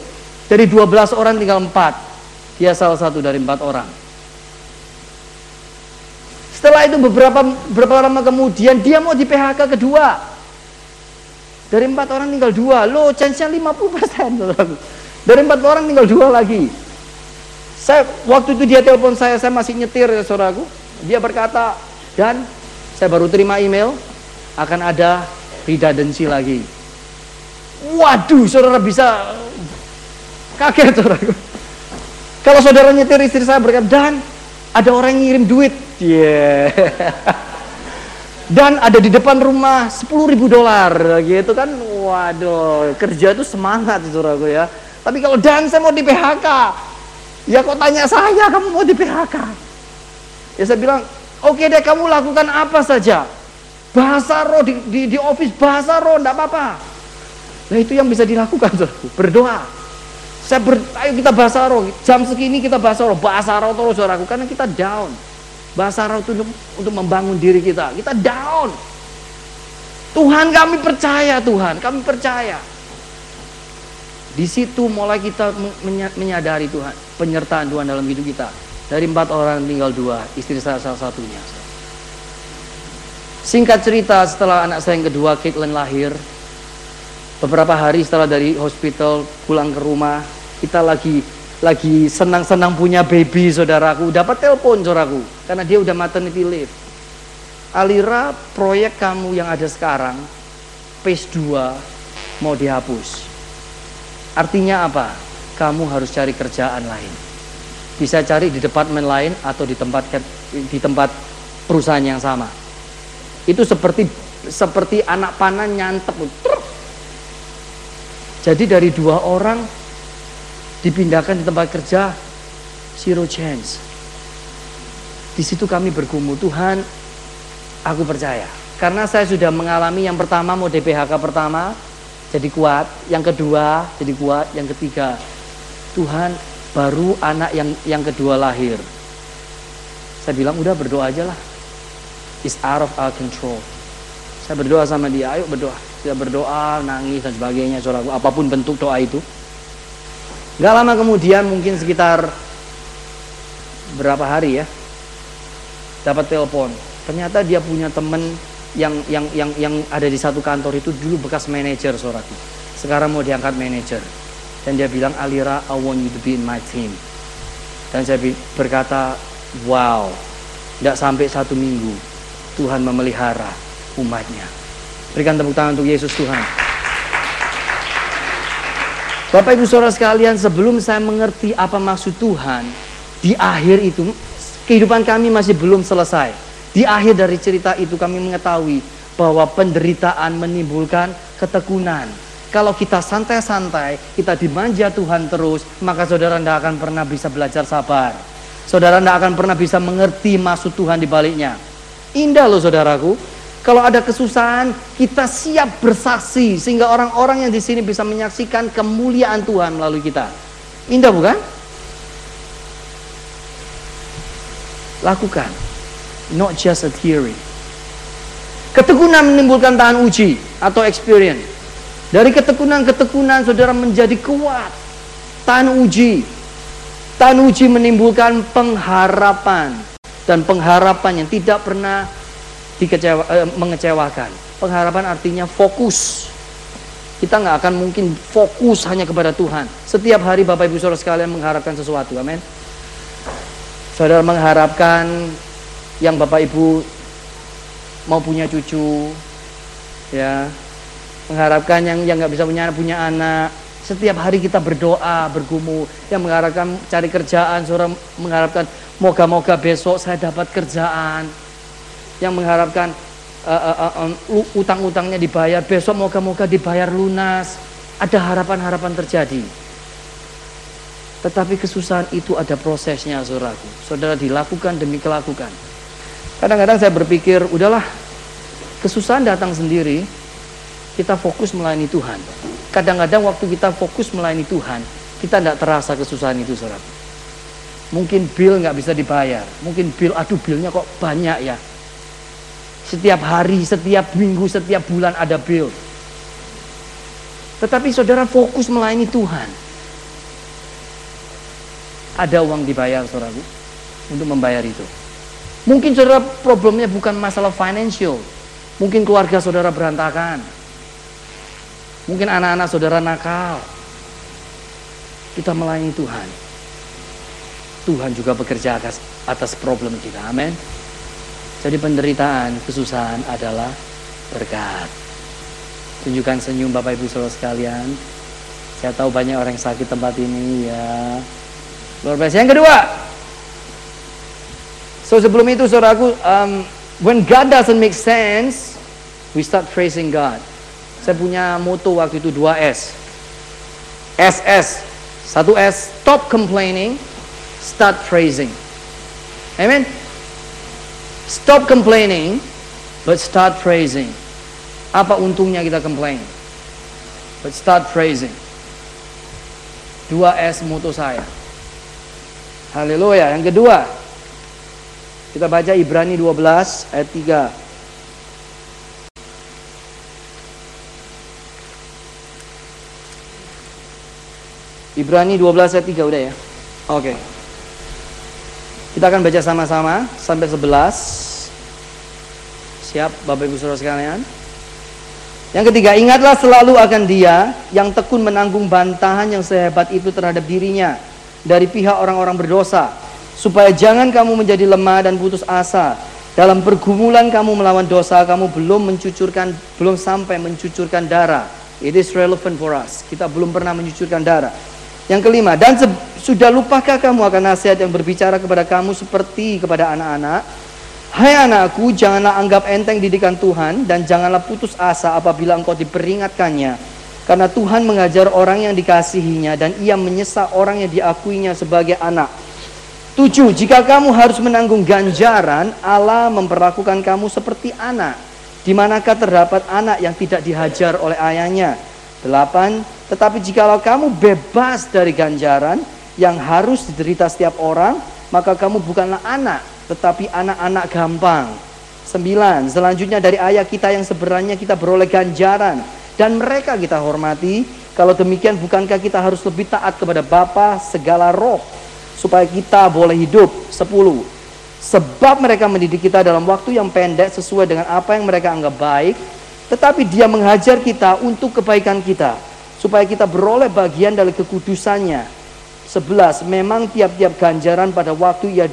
Dari 12 orang tinggal 4. Dia salah satu dari 4 orang. Setelah itu beberapa beberapa lama kemudian dia mau di PHK kedua. Dari empat orang tinggal dua, lo chance-nya 50 persen. Dari empat orang tinggal dua lagi. Saya waktu itu dia telepon saya, saya masih nyetir ya saudaraku. Dia berkata, dan saya baru terima email akan ada redundancy lagi. Waduh, saudara bisa kaget saudaraku. Kalau saudara nyetir istri saya berkata, dan ada orang yang ngirim duit. Yeah. Dan ada di depan rumah 10 ribu dolar gitu kan. Waduh, kerja itu semangat saudaraku ya. Tapi kalau dan saya mau di PHK, Ya kok tanya saya, kamu mau di PHK? Ya saya bilang, oke okay deh kamu lakukan apa saja. Bahasa roh di, di, di office, bahasa roh, enggak apa-apa. Nah itu yang bisa dilakukan, saudaraku. Berdoa. Saya ber, ayo kita bahasa roh. Jam segini kita bahasa roh. Bahasa roh terus saudaraku. Karena kita down. Bahasa roh itu untuk, untuk membangun diri kita. Kita down. Tuhan kami percaya Tuhan. Kami percaya. Di situ mulai kita menyadari Tuhan, penyertaan Tuhan dalam hidup kita. Dari empat orang tinggal dua, istri saya salah satunya. Singkat cerita, setelah anak saya yang kedua, Caitlin lahir, beberapa hari setelah dari hospital pulang ke rumah, kita lagi lagi senang-senang punya baby saudaraku, dapat telepon saudaraku, karena dia udah maternity leave. Alira, proyek kamu yang ada sekarang, phase 2 mau dihapus. Artinya apa? Kamu harus cari kerjaan lain. Bisa cari di departemen lain atau di tempat di tempat perusahaan yang sama. Itu seperti seperti anak panah nyantep. Jadi dari dua orang dipindahkan di tempat kerja zero chance. Di situ kami bergumul, Tuhan, Aku percaya. Karena saya sudah mengalami yang pertama mau DPHK pertama jadi kuat, yang kedua jadi kuat, yang ketiga Tuhan baru anak yang yang kedua lahir. Saya bilang udah berdoa aja lah. It's out of our control. Saya berdoa sama dia, ayo berdoa. Dia berdoa, nangis dan sebagainya, saudaraku, apa pun bentuk doa itu. Gak lama kemudian mungkin sekitar berapa hari ya, dapat telepon. Ternyata dia punya temen yang yang yang yang ada di satu kantor itu dulu bekas manajer saudaraku. Sekarang mau diangkat manajer. Dan dia bilang, Alira, I want you to be in my team. Dan saya berkata, wow, tidak sampai satu minggu Tuhan memelihara umatnya. Berikan tepuk tangan untuk Yesus Tuhan. Bapak Ibu Saudara sekalian, sebelum saya mengerti apa maksud Tuhan, di akhir itu kehidupan kami masih belum selesai. Di akhir dari cerita itu kami mengetahui bahwa penderitaan menimbulkan ketekunan. Kalau kita santai-santai, kita dimanja Tuhan terus, maka saudara tidak akan pernah bisa belajar sabar. Saudara tidak akan pernah bisa mengerti maksud Tuhan di baliknya. Indah loh saudaraku. Kalau ada kesusahan, kita siap bersaksi sehingga orang-orang yang di sini bisa menyaksikan kemuliaan Tuhan melalui kita. Indah bukan? Lakukan. Not just a theory. Ketekunan menimbulkan tahan uji atau experience. Dari ketekunan-ketekunan saudara menjadi kuat. Tahan uji. Tahan uji menimbulkan pengharapan. Dan pengharapan yang tidak pernah dikecewa, eh, mengecewakan. Pengharapan artinya fokus. Kita nggak akan mungkin fokus hanya kepada Tuhan. Setiap hari Bapak Ibu Saudara sekalian mengharapkan sesuatu. Amin. Saudara mengharapkan yang Bapak Ibu mau punya cucu, ya mengharapkan yang yang nggak bisa punya punya anak. Setiap hari kita berdoa bergumul yang mengharapkan cari kerjaan seorang mengharapkan moga-moga besok saya dapat kerjaan. Yang mengharapkan uh, uh, uh, utang-utangnya dibayar besok moga-moga dibayar lunas. Ada harapan-harapan terjadi. Tetapi kesusahan itu ada prosesnya saudaraku. Saudara dilakukan demi kelakukan kadang-kadang saya berpikir udahlah kesusahan datang sendiri kita fokus melayani Tuhan. Kadang-kadang waktu kita fokus melayani Tuhan, kita tidak terasa kesusahan itu, saudara. Mungkin bill nggak bisa dibayar, mungkin bill, aduh billnya kok banyak ya. Setiap hari, setiap minggu, setiap bulan ada bill. Tetapi saudara fokus melayani Tuhan. Ada uang dibayar, saudaraku, untuk membayar itu. Mungkin saudara problemnya bukan masalah financial. Mungkin keluarga saudara berantakan. Mungkin anak-anak saudara nakal. Kita melayani Tuhan. Tuhan juga bekerja atas, atas problem kita. Amin. Jadi penderitaan, kesusahan adalah berkat. Tunjukkan senyum Bapak Ibu Saudara sekalian. Saya tahu banyak orang yang sakit tempat ini ya. Luar biasa. Yang kedua. So sebelum itu saudaraku, um, when God doesn't make sense, we start praising God. Saya punya moto waktu itu 2S. SS. Satu S, stop complaining, start praising. Amen. Stop complaining, but start praising. Apa untungnya kita complain? But start praising. 2S moto saya. Haleluya. Yang kedua, kita baca Ibrani 12 ayat 3. Ibrani 12 ayat 3 udah ya. Oke. Okay. Kita akan baca sama-sama sampai 11. Siap Bapak Ibu Saudara sekalian? Yang ketiga, ingatlah selalu akan dia yang tekun menanggung bantahan yang sehebat itu terhadap dirinya dari pihak orang-orang berdosa, supaya jangan kamu menjadi lemah dan putus asa. Dalam pergumulan kamu melawan dosa, kamu belum mencucurkan, belum sampai mencucurkan darah. It is relevant for us. Kita belum pernah mencucurkan darah. Yang kelima, dan sudah lupakah kamu akan nasihat yang berbicara kepada kamu seperti kepada anak-anak? Hai anakku, janganlah anggap enteng didikan Tuhan dan janganlah putus asa apabila engkau diperingatkannya. Karena Tuhan mengajar orang yang dikasihinya dan ia menyesal orang yang diakuinya sebagai anak. Tujuh, jika kamu harus menanggung ganjaran, Allah memperlakukan kamu seperti anak. Di manakah terdapat anak yang tidak dihajar oleh ayahnya? Delapan, tetapi jikalau kamu bebas dari ganjaran yang harus diderita setiap orang, maka kamu bukanlah anak, tetapi anak-anak gampang. Sembilan, selanjutnya dari ayah kita yang sebenarnya kita beroleh ganjaran dan mereka kita hormati. Kalau demikian bukankah kita harus lebih taat kepada Bapa segala roh supaya kita boleh hidup. 10. Sebab mereka mendidik kita dalam waktu yang pendek sesuai dengan apa yang mereka anggap baik, tetapi dia mengajar kita untuk kebaikan kita, supaya kita beroleh bagian dari kekudusannya. 11. Memang tiap-tiap ganjaran pada waktu ia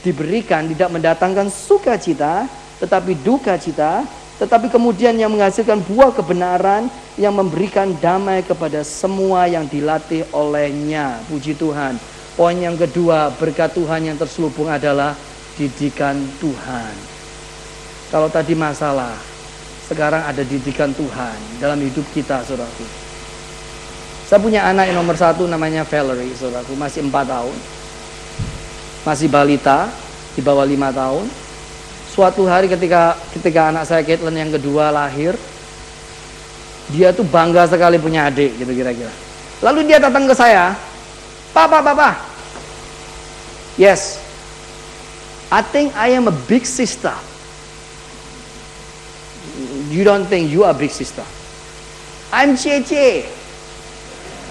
diberikan tidak mendatangkan sukacita, tetapi duka cita, tetapi kemudian yang menghasilkan buah kebenaran yang memberikan damai kepada semua yang dilatih olehnya. Puji Tuhan. Poin yang kedua, berkat Tuhan yang terselubung adalah didikan Tuhan. Kalau tadi masalah, sekarang ada didikan Tuhan dalam hidup kita, saudaraku. Saya punya anak yang nomor satu namanya Valerie, saudaraku, masih empat tahun. Masih balita, di bawah lima tahun. Suatu hari ketika ketika anak saya Caitlin yang kedua lahir, dia tuh bangga sekali punya adik gitu kira-kira. Lalu dia datang ke saya, Papa, Papa, Yes, I think I am a big sister. You don't think you are big sister. I'm Cece.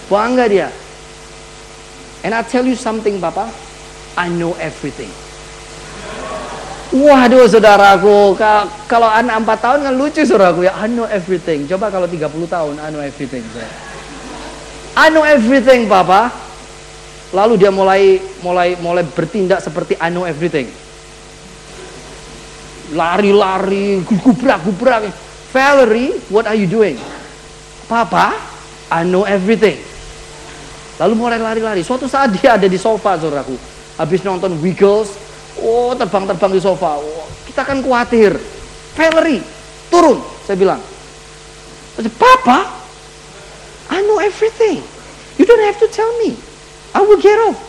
Bangga dia. And I tell you something, Papa. I know everything. Waduh saudaraku, kalau anak 4 tahun kan lucu saudaraku ya, I know everything. Coba kalau 30 tahun, I know everything. I know everything, Papa. Lalu dia mulai mulai mulai bertindak seperti I know everything. Lari-lari, gubrak-gubrak. Valerie, what are you doing? Papa, I know everything. Lalu mulai lari-lari. Suatu saat dia ada di sofa, saudaraku. Habis nonton Wiggles, oh terbang-terbang di sofa. Oh, kita kan khawatir. Valerie, turun, saya bilang. Papa, I know everything. You don't have to tell me. Get off.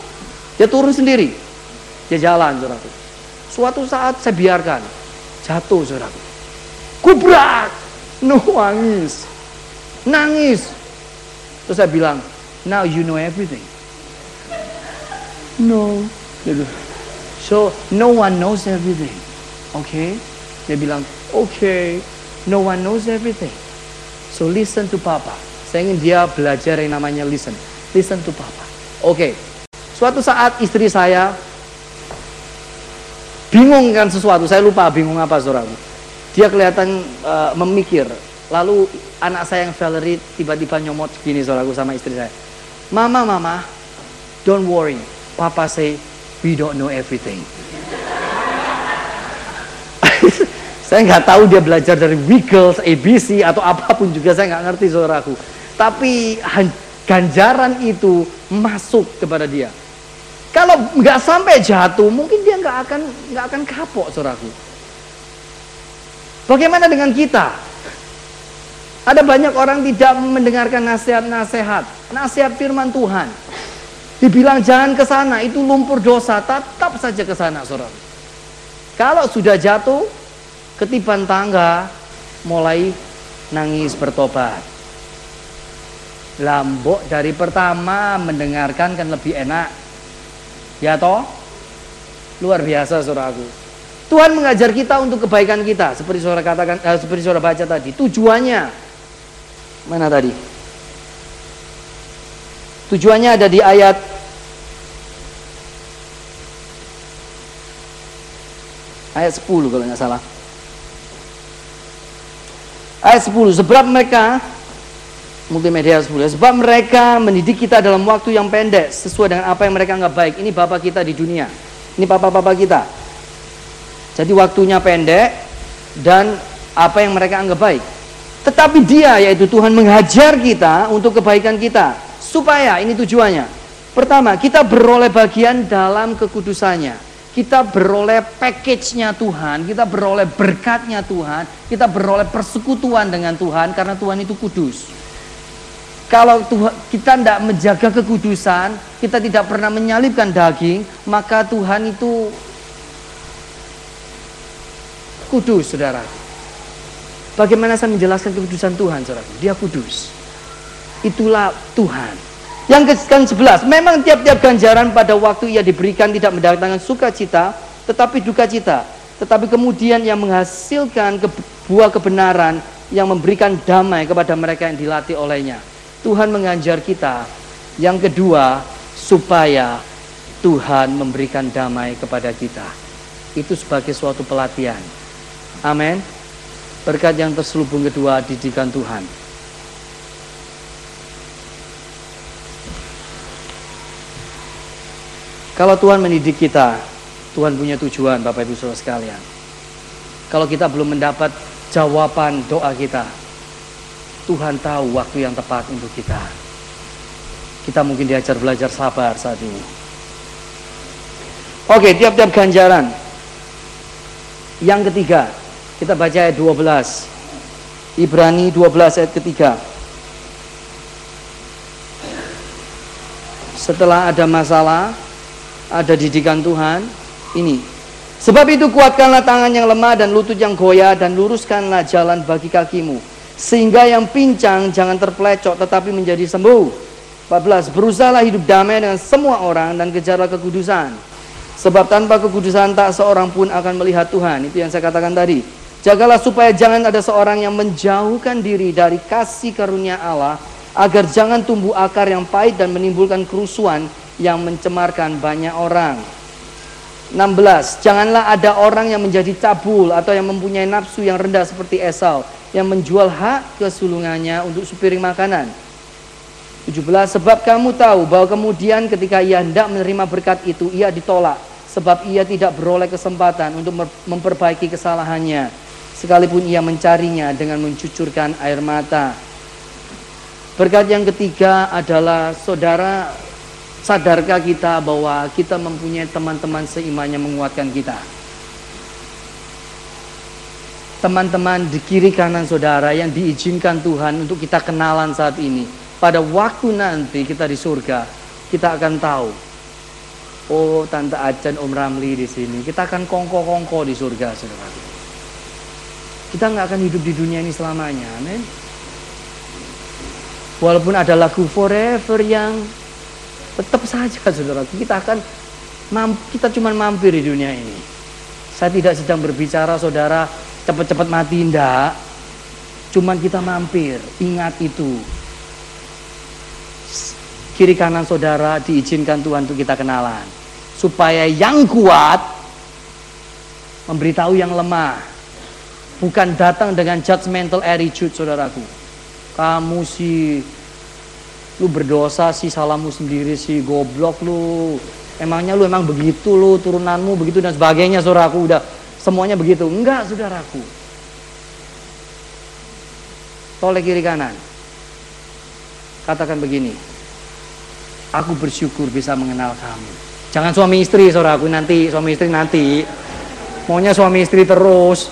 Dia turun sendiri. Dia jalan, saudaraku. Suatu saat saya biarkan. Jatuh, saudaraku. Kubrak. Nangis. Nangis. Terus saya bilang, now you know everything. No. So, no one knows everything. Okay? Dia bilang. Okay. No one knows everything. So, listen to Papa. Saya ingin dia belajar yang namanya listen. Listen to Papa. Oke, suatu saat istri saya bingung kan sesuatu, saya lupa bingung apa saudaraku. Dia kelihatan uh, memikir, lalu anak saya yang Valerie tiba-tiba nyomot gini saudaraku sama istri saya. Mama, mama, don't worry, papa say we don't know everything. saya nggak tahu dia belajar dari Wiggles, ABC atau apa pun juga saya nggak ngerti saudaraku. Tapi ganjaran itu masuk kepada dia. Kalau nggak sampai jatuh, mungkin dia nggak akan nggak akan kapok, saudaraku. Bagaimana dengan kita? Ada banyak orang tidak mendengarkan nasihat-nasihat, nasihat firman Tuhan. Dibilang jangan ke sana, itu lumpur dosa, tetap saja ke sana, saudara. Kalau sudah jatuh, ketiban tangga, mulai nangis bertobat. Lambok dari pertama mendengarkan kan lebih enak. Ya toh? Luar biasa saudaraku. Tuhan mengajar kita untuk kebaikan kita seperti saudara katakan eh, seperti saudara baca tadi. Tujuannya mana tadi? Tujuannya ada di ayat ayat 10 kalau nggak salah. Ayat 10 sebab mereka multimedia sebelah. Sebab mereka mendidik kita dalam waktu yang pendek sesuai dengan apa yang mereka anggap baik. Ini bapak kita di dunia. Ini papa-papa kita. Jadi waktunya pendek dan apa yang mereka anggap baik. Tetapi dia yaitu Tuhan menghajar kita untuk kebaikan kita. Supaya ini tujuannya. Pertama, kita beroleh bagian dalam kekudusannya. Kita beroleh package-nya Tuhan, kita beroleh berkatnya Tuhan, kita beroleh persekutuan dengan Tuhan karena Tuhan itu kudus. Kalau Tuhan, kita tidak menjaga kekudusan, kita tidak pernah menyalibkan daging, maka Tuhan itu kudus, saudara. Bagaimana saya menjelaskan kekudusan Tuhan, saudara? Dia kudus. Itulah Tuhan. Yang ke sebelas, memang tiap-tiap ganjaran pada waktu ia diberikan tidak mendatangkan sukacita, tetapi duka cita. Tetapi kemudian yang menghasilkan ke, buah kebenaran yang memberikan damai kepada mereka yang dilatih olehnya. Tuhan mengajar kita. Yang kedua, supaya Tuhan memberikan damai kepada kita. Itu sebagai suatu pelatihan. Amin. Berkat yang terselubung kedua, didikan Tuhan. Kalau Tuhan mendidik kita, Tuhan punya tujuan Bapak Ibu Saudara sekalian. Kalau kita belum mendapat jawaban doa kita, Tuhan tahu waktu yang tepat untuk kita. Kita mungkin diajar belajar sabar saat ini. Oke, tiap-tiap ganjaran. Yang ketiga, kita baca ayat 12. Ibrani 12 ayat ketiga. Setelah ada masalah, ada didikan Tuhan, ini. Sebab itu kuatkanlah tangan yang lemah dan lutut yang goyah dan luruskanlah jalan bagi kakimu sehingga yang pincang jangan terpelecok tetapi menjadi sembuh. 14. Berusahalah hidup damai dengan semua orang dan kejarlah kekudusan. Sebab tanpa kekudusan tak seorang pun akan melihat Tuhan. Itu yang saya katakan tadi. Jagalah supaya jangan ada seorang yang menjauhkan diri dari kasih karunia Allah agar jangan tumbuh akar yang pahit dan menimbulkan kerusuhan yang mencemarkan banyak orang. 16. Janganlah ada orang yang menjadi cabul atau yang mempunyai nafsu yang rendah seperti Esau yang menjual hak kesulungannya untuk sepiring makanan. 17 sebab kamu tahu bahwa kemudian ketika ia hendak menerima berkat itu ia ditolak sebab ia tidak beroleh kesempatan untuk memperbaiki kesalahannya sekalipun ia mencarinya dengan mencucurkan air mata. Berkat yang ketiga adalah saudara sadarkah kita bahwa kita mempunyai teman-teman seimannya menguatkan kita teman-teman di kiri kanan saudara yang diizinkan Tuhan untuk kita kenalan saat ini. Pada waktu nanti kita di surga, kita akan tahu. Oh, Tante Acan, Om Ramli di sini. Kita akan kongko-kongko di surga, saudara. Kita nggak akan hidup di dunia ini selamanya, amin. Walaupun ada lagu forever yang tetap saja, saudara. Kita akan kita cuma mampir di dunia ini. Saya tidak sedang berbicara, saudara, cepat-cepat mati ndak. Cuman kita mampir ingat itu. Kiri kanan saudara diizinkan Tuhan untuk kita kenalan. Supaya yang kuat memberitahu yang lemah. Bukan datang dengan judgmental attitude saudaraku. Kamu sih lu berdosa sih salahmu sendiri sih goblok lu. Emangnya lu emang begitu lu turunanmu begitu dan sebagainya saudaraku. Udah Semuanya begitu. Enggak, saudaraku. Toleh kiri kanan. Katakan begini. Aku bersyukur bisa mengenal kamu. Jangan suami istri, saudaraku. Nanti suami istri nanti. Maunya suami istri terus.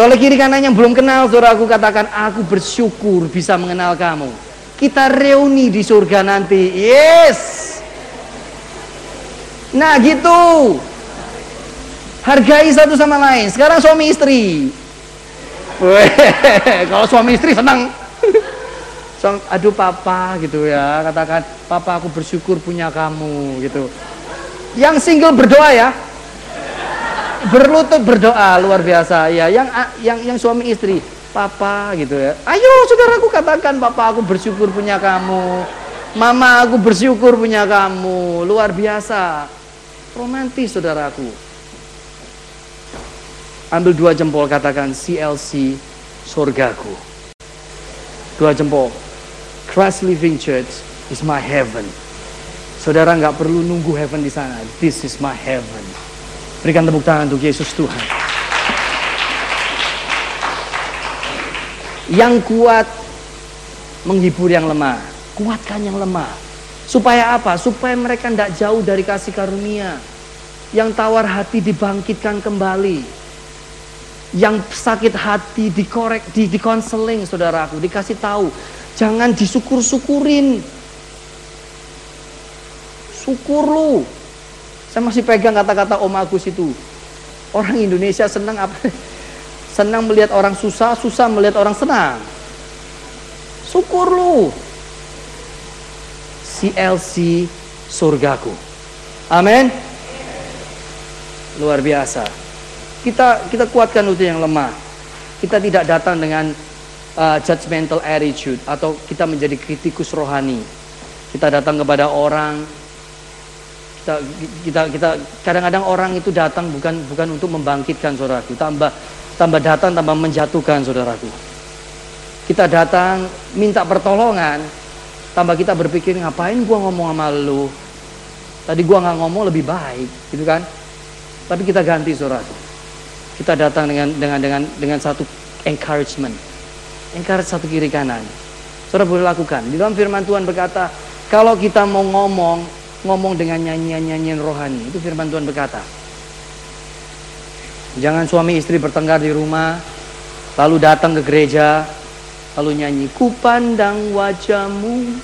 Toleh kiri kanan yang belum kenal, saudaraku katakan, aku bersyukur bisa mengenal kamu. Kita reuni di surga nanti. Yes. Nah gitu. Hargai satu sama lain. Sekarang suami istri. kalau suami istri senang. Aduh papa gitu ya. Katakan, papa aku bersyukur punya kamu gitu. Yang single berdoa ya. Berlutut berdoa luar biasa ya. Yang yang yang suami istri, papa gitu ya. Ayo saudaraku katakan, papa aku bersyukur punya kamu. Mama aku bersyukur punya kamu. Luar biasa. Romantis saudaraku. Ambil dua jempol katakan CLC surgaku. Dua jempol. Christ Living Church is my heaven. Saudara nggak perlu nunggu heaven di sana. This is my heaven. Berikan tepuk tangan untuk Yesus Tuhan. Yang kuat menghibur yang lemah. Kuatkan yang lemah. Supaya apa? Supaya mereka tidak jauh dari kasih karunia. Yang tawar hati dibangkitkan kembali yang sakit hati dikorek, di, di saudaraku, dikasih tahu. Jangan disyukur-syukurin. Syukur lu. Saya masih pegang kata-kata Om Agus itu. Orang Indonesia senang apa? Senang melihat orang susah, susah melihat orang senang. Syukur lu. CLC surgaku. Amin. Luar biasa. Kita kita kuatkan itu yang lemah. Kita tidak datang dengan uh, judgmental attitude atau kita menjadi kritikus rohani. Kita datang kepada orang kita kita kita kadang-kadang orang itu datang bukan bukan untuk membangkitkan saudaraku, tambah tambah datang tambah menjatuhkan saudaraku. Kita datang minta pertolongan, tambah kita berpikir ngapain gua ngomong sama lu? Tadi gua nggak ngomong lebih baik, gitu kan? Tapi kita ganti saudaraku. Kita datang dengan dengan dengan dengan satu encouragement. Encourage satu kiri kanan. Saudara boleh lakukan. Di dalam firman Tuhan berkata, kalau kita mau ngomong, ngomong dengan nyanyian-nyanyian rohani. Itu firman Tuhan berkata. Jangan suami istri bertengkar di rumah, lalu datang ke gereja, lalu nyanyi, ku pandang wajahmu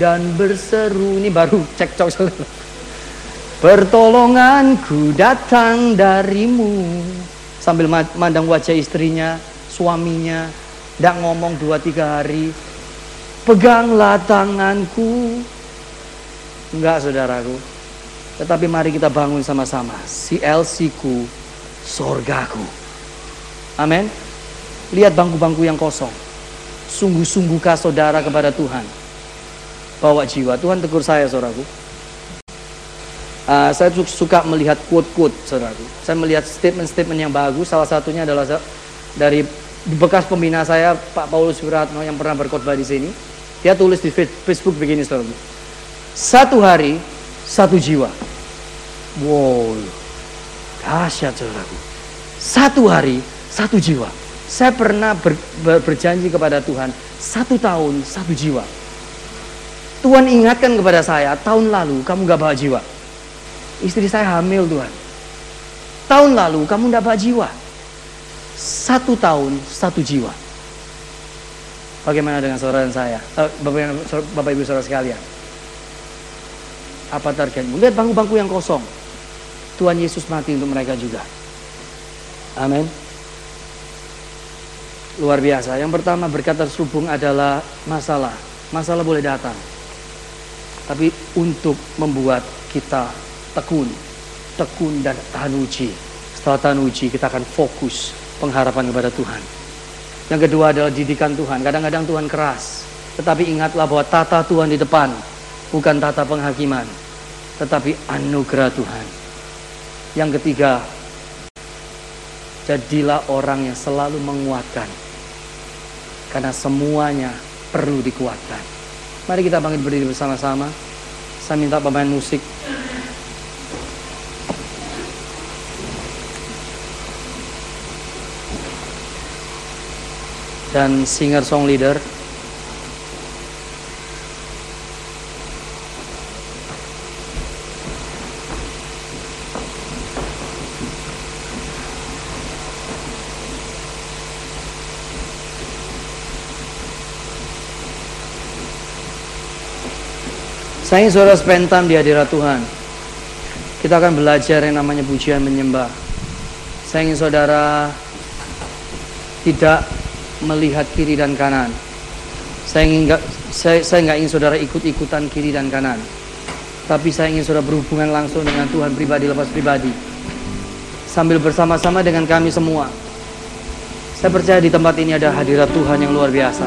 dan berseru. Ini baru cekcok saudara. Pertolonganku datang darimu. Sambil mandang wajah istrinya, suaminya, tidak ngomong dua tiga hari. Peganglah tanganku. Enggak saudaraku. Tetapi mari kita bangun sama-sama. CLC ku, sorgaku. Amin. Lihat bangku-bangku yang kosong. Sungguh-sungguhkah saudara kepada Tuhan? Bawa jiwa. Tuhan tegur saya saudaraku Uh, saya suka melihat quote-quote, saudaraku. Saya melihat statement-statement yang bagus. Salah satunya adalah dari bekas pembina saya, Pak Paulus Wiratno yang pernah berkhotbah di sini. Dia tulis di Facebook begini, saudaraku. Satu hari, satu jiwa. Wow, dahsyat, saudaraku. Satu hari, satu jiwa. Saya pernah ber, ber, berjanji kepada Tuhan, satu tahun, satu jiwa. Tuhan ingatkan kepada saya, tahun lalu kamu gak bawa jiwa. Istri saya hamil Tuhan. Tahun lalu kamu dapat jiwa. Satu tahun, satu jiwa. Bagaimana dengan saudara dan saya? Eh, Bapak, Ibu saudara sekalian. Apa targetmu? Lihat bangku-bangku yang kosong. Tuhan Yesus mati untuk mereka juga. Amin. Luar biasa. Yang pertama berkata terselubung adalah masalah. Masalah boleh datang. Tapi untuk membuat kita tekun, tekun dan tahan uji. Setelah tahan uji kita akan fokus pengharapan kepada Tuhan. Yang kedua adalah didikan Tuhan. Kadang-kadang Tuhan keras, tetapi ingatlah bahwa tata Tuhan di depan bukan tata penghakiman, tetapi anugerah Tuhan. Yang ketiga, jadilah orang yang selalu menguatkan. Karena semuanya perlu dikuatkan. Mari kita bangkit berdiri bersama-sama. Saya minta pemain musik dan singer song leader Saya ingin saudara spend time di hadirat Tuhan. Kita akan belajar yang namanya pujian menyembah. Saya ingin saudara tidak melihat kiri dan kanan. Saya ingin gak, saya, saya nggak ingin saudara ikut-ikutan kiri dan kanan. Tapi saya ingin saudara berhubungan langsung dengan Tuhan pribadi lepas pribadi. Sambil bersama-sama dengan kami semua. Saya percaya di tempat ini ada hadirat Tuhan yang luar biasa.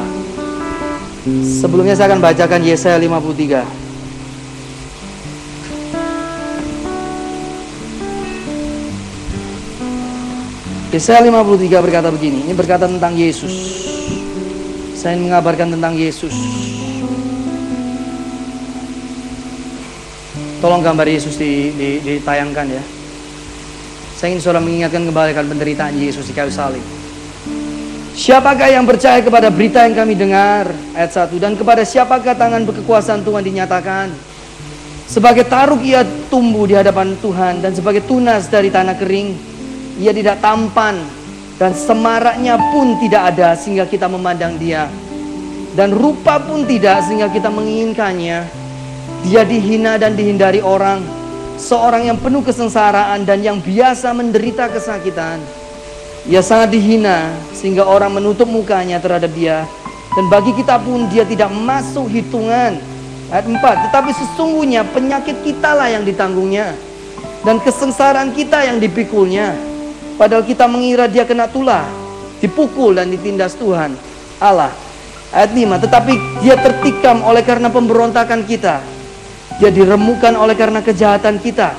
Sebelumnya saya akan bacakan Yesaya 53. Yesaya 53 berkata begini, ini berkata tentang Yesus. Saya ingin mengabarkan tentang Yesus. Tolong gambar Yesus di, di, ditayangkan ya. Saya ingin saudara mengingatkan kembali kan penderitaan Yesus di kayu salib. Siapakah yang percaya kepada berita yang kami dengar? Ayat 1. Dan kepada siapakah tangan berkekuasaan Tuhan dinyatakan? Sebagai taruk ia tumbuh di hadapan Tuhan dan sebagai tunas dari tanah kering ia tidak tampan dan semaraknya pun tidak ada sehingga kita memandang dia dan rupa pun tidak sehingga kita menginginkannya. Dia dihina dan dihindari orang, seorang yang penuh kesengsaraan dan yang biasa menderita kesakitan. Ia sangat dihina sehingga orang menutup mukanya terhadap dia dan bagi kita pun dia tidak masuk hitungan. Ayat 4, tetapi sesungguhnya penyakit kita lah yang ditanggungnya dan kesengsaraan kita yang dipikulnya. Padahal kita mengira dia kena tulah, dipukul dan ditindas Tuhan Allah Ayat 5, tetapi dia tertikam oleh karena pemberontakan kita. Dia diremukan oleh karena kejahatan kita.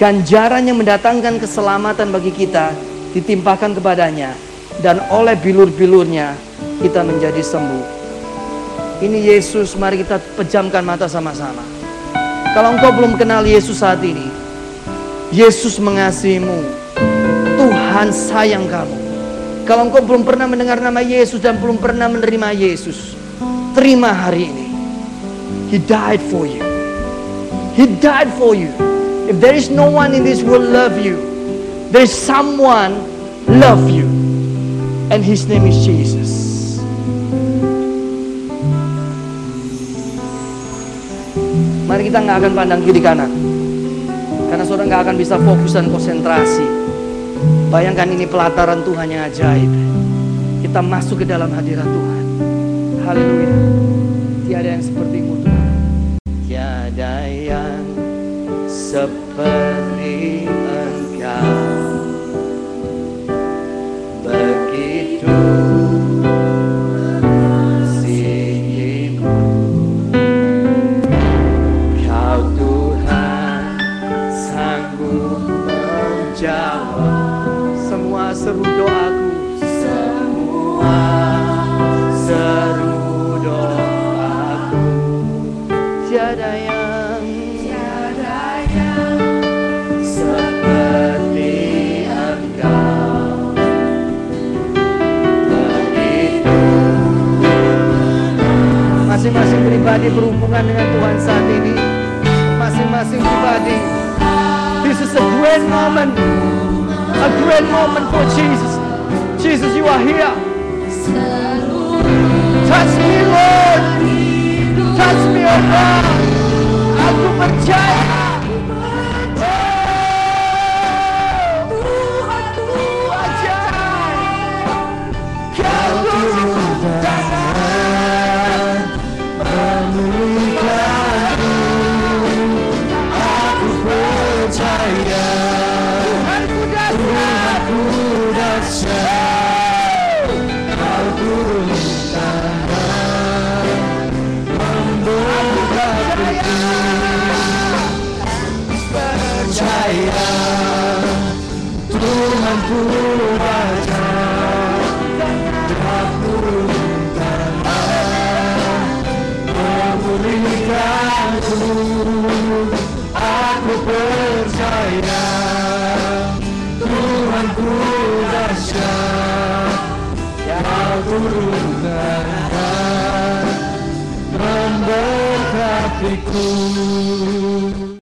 Ganjaran yang mendatangkan keselamatan bagi kita ditimpakan kepadanya. Dan oleh bilur-bilurnya kita menjadi sembuh. Ini Yesus, mari kita pejamkan mata sama-sama. Kalau engkau belum kenal Yesus saat ini, Yesus mengasihimu. Tuhan sayang kamu. Kalau engkau belum pernah mendengar nama Yesus dan belum pernah menerima Yesus, terima hari ini. He died for you. He died for you. If there is no one in this world love you, there is someone love you. And his name is Jesus. Mari kita nggak akan pandang kiri kanan. Karena saudara nggak akan bisa fokus dan konsentrasi Bayangkan ini pelataran Tuhan yang ajaib. Kita masuk ke dalam hadirat Tuhan. Haleluya. Tiada yang sepertimu Tuhan. Tiada yang seperti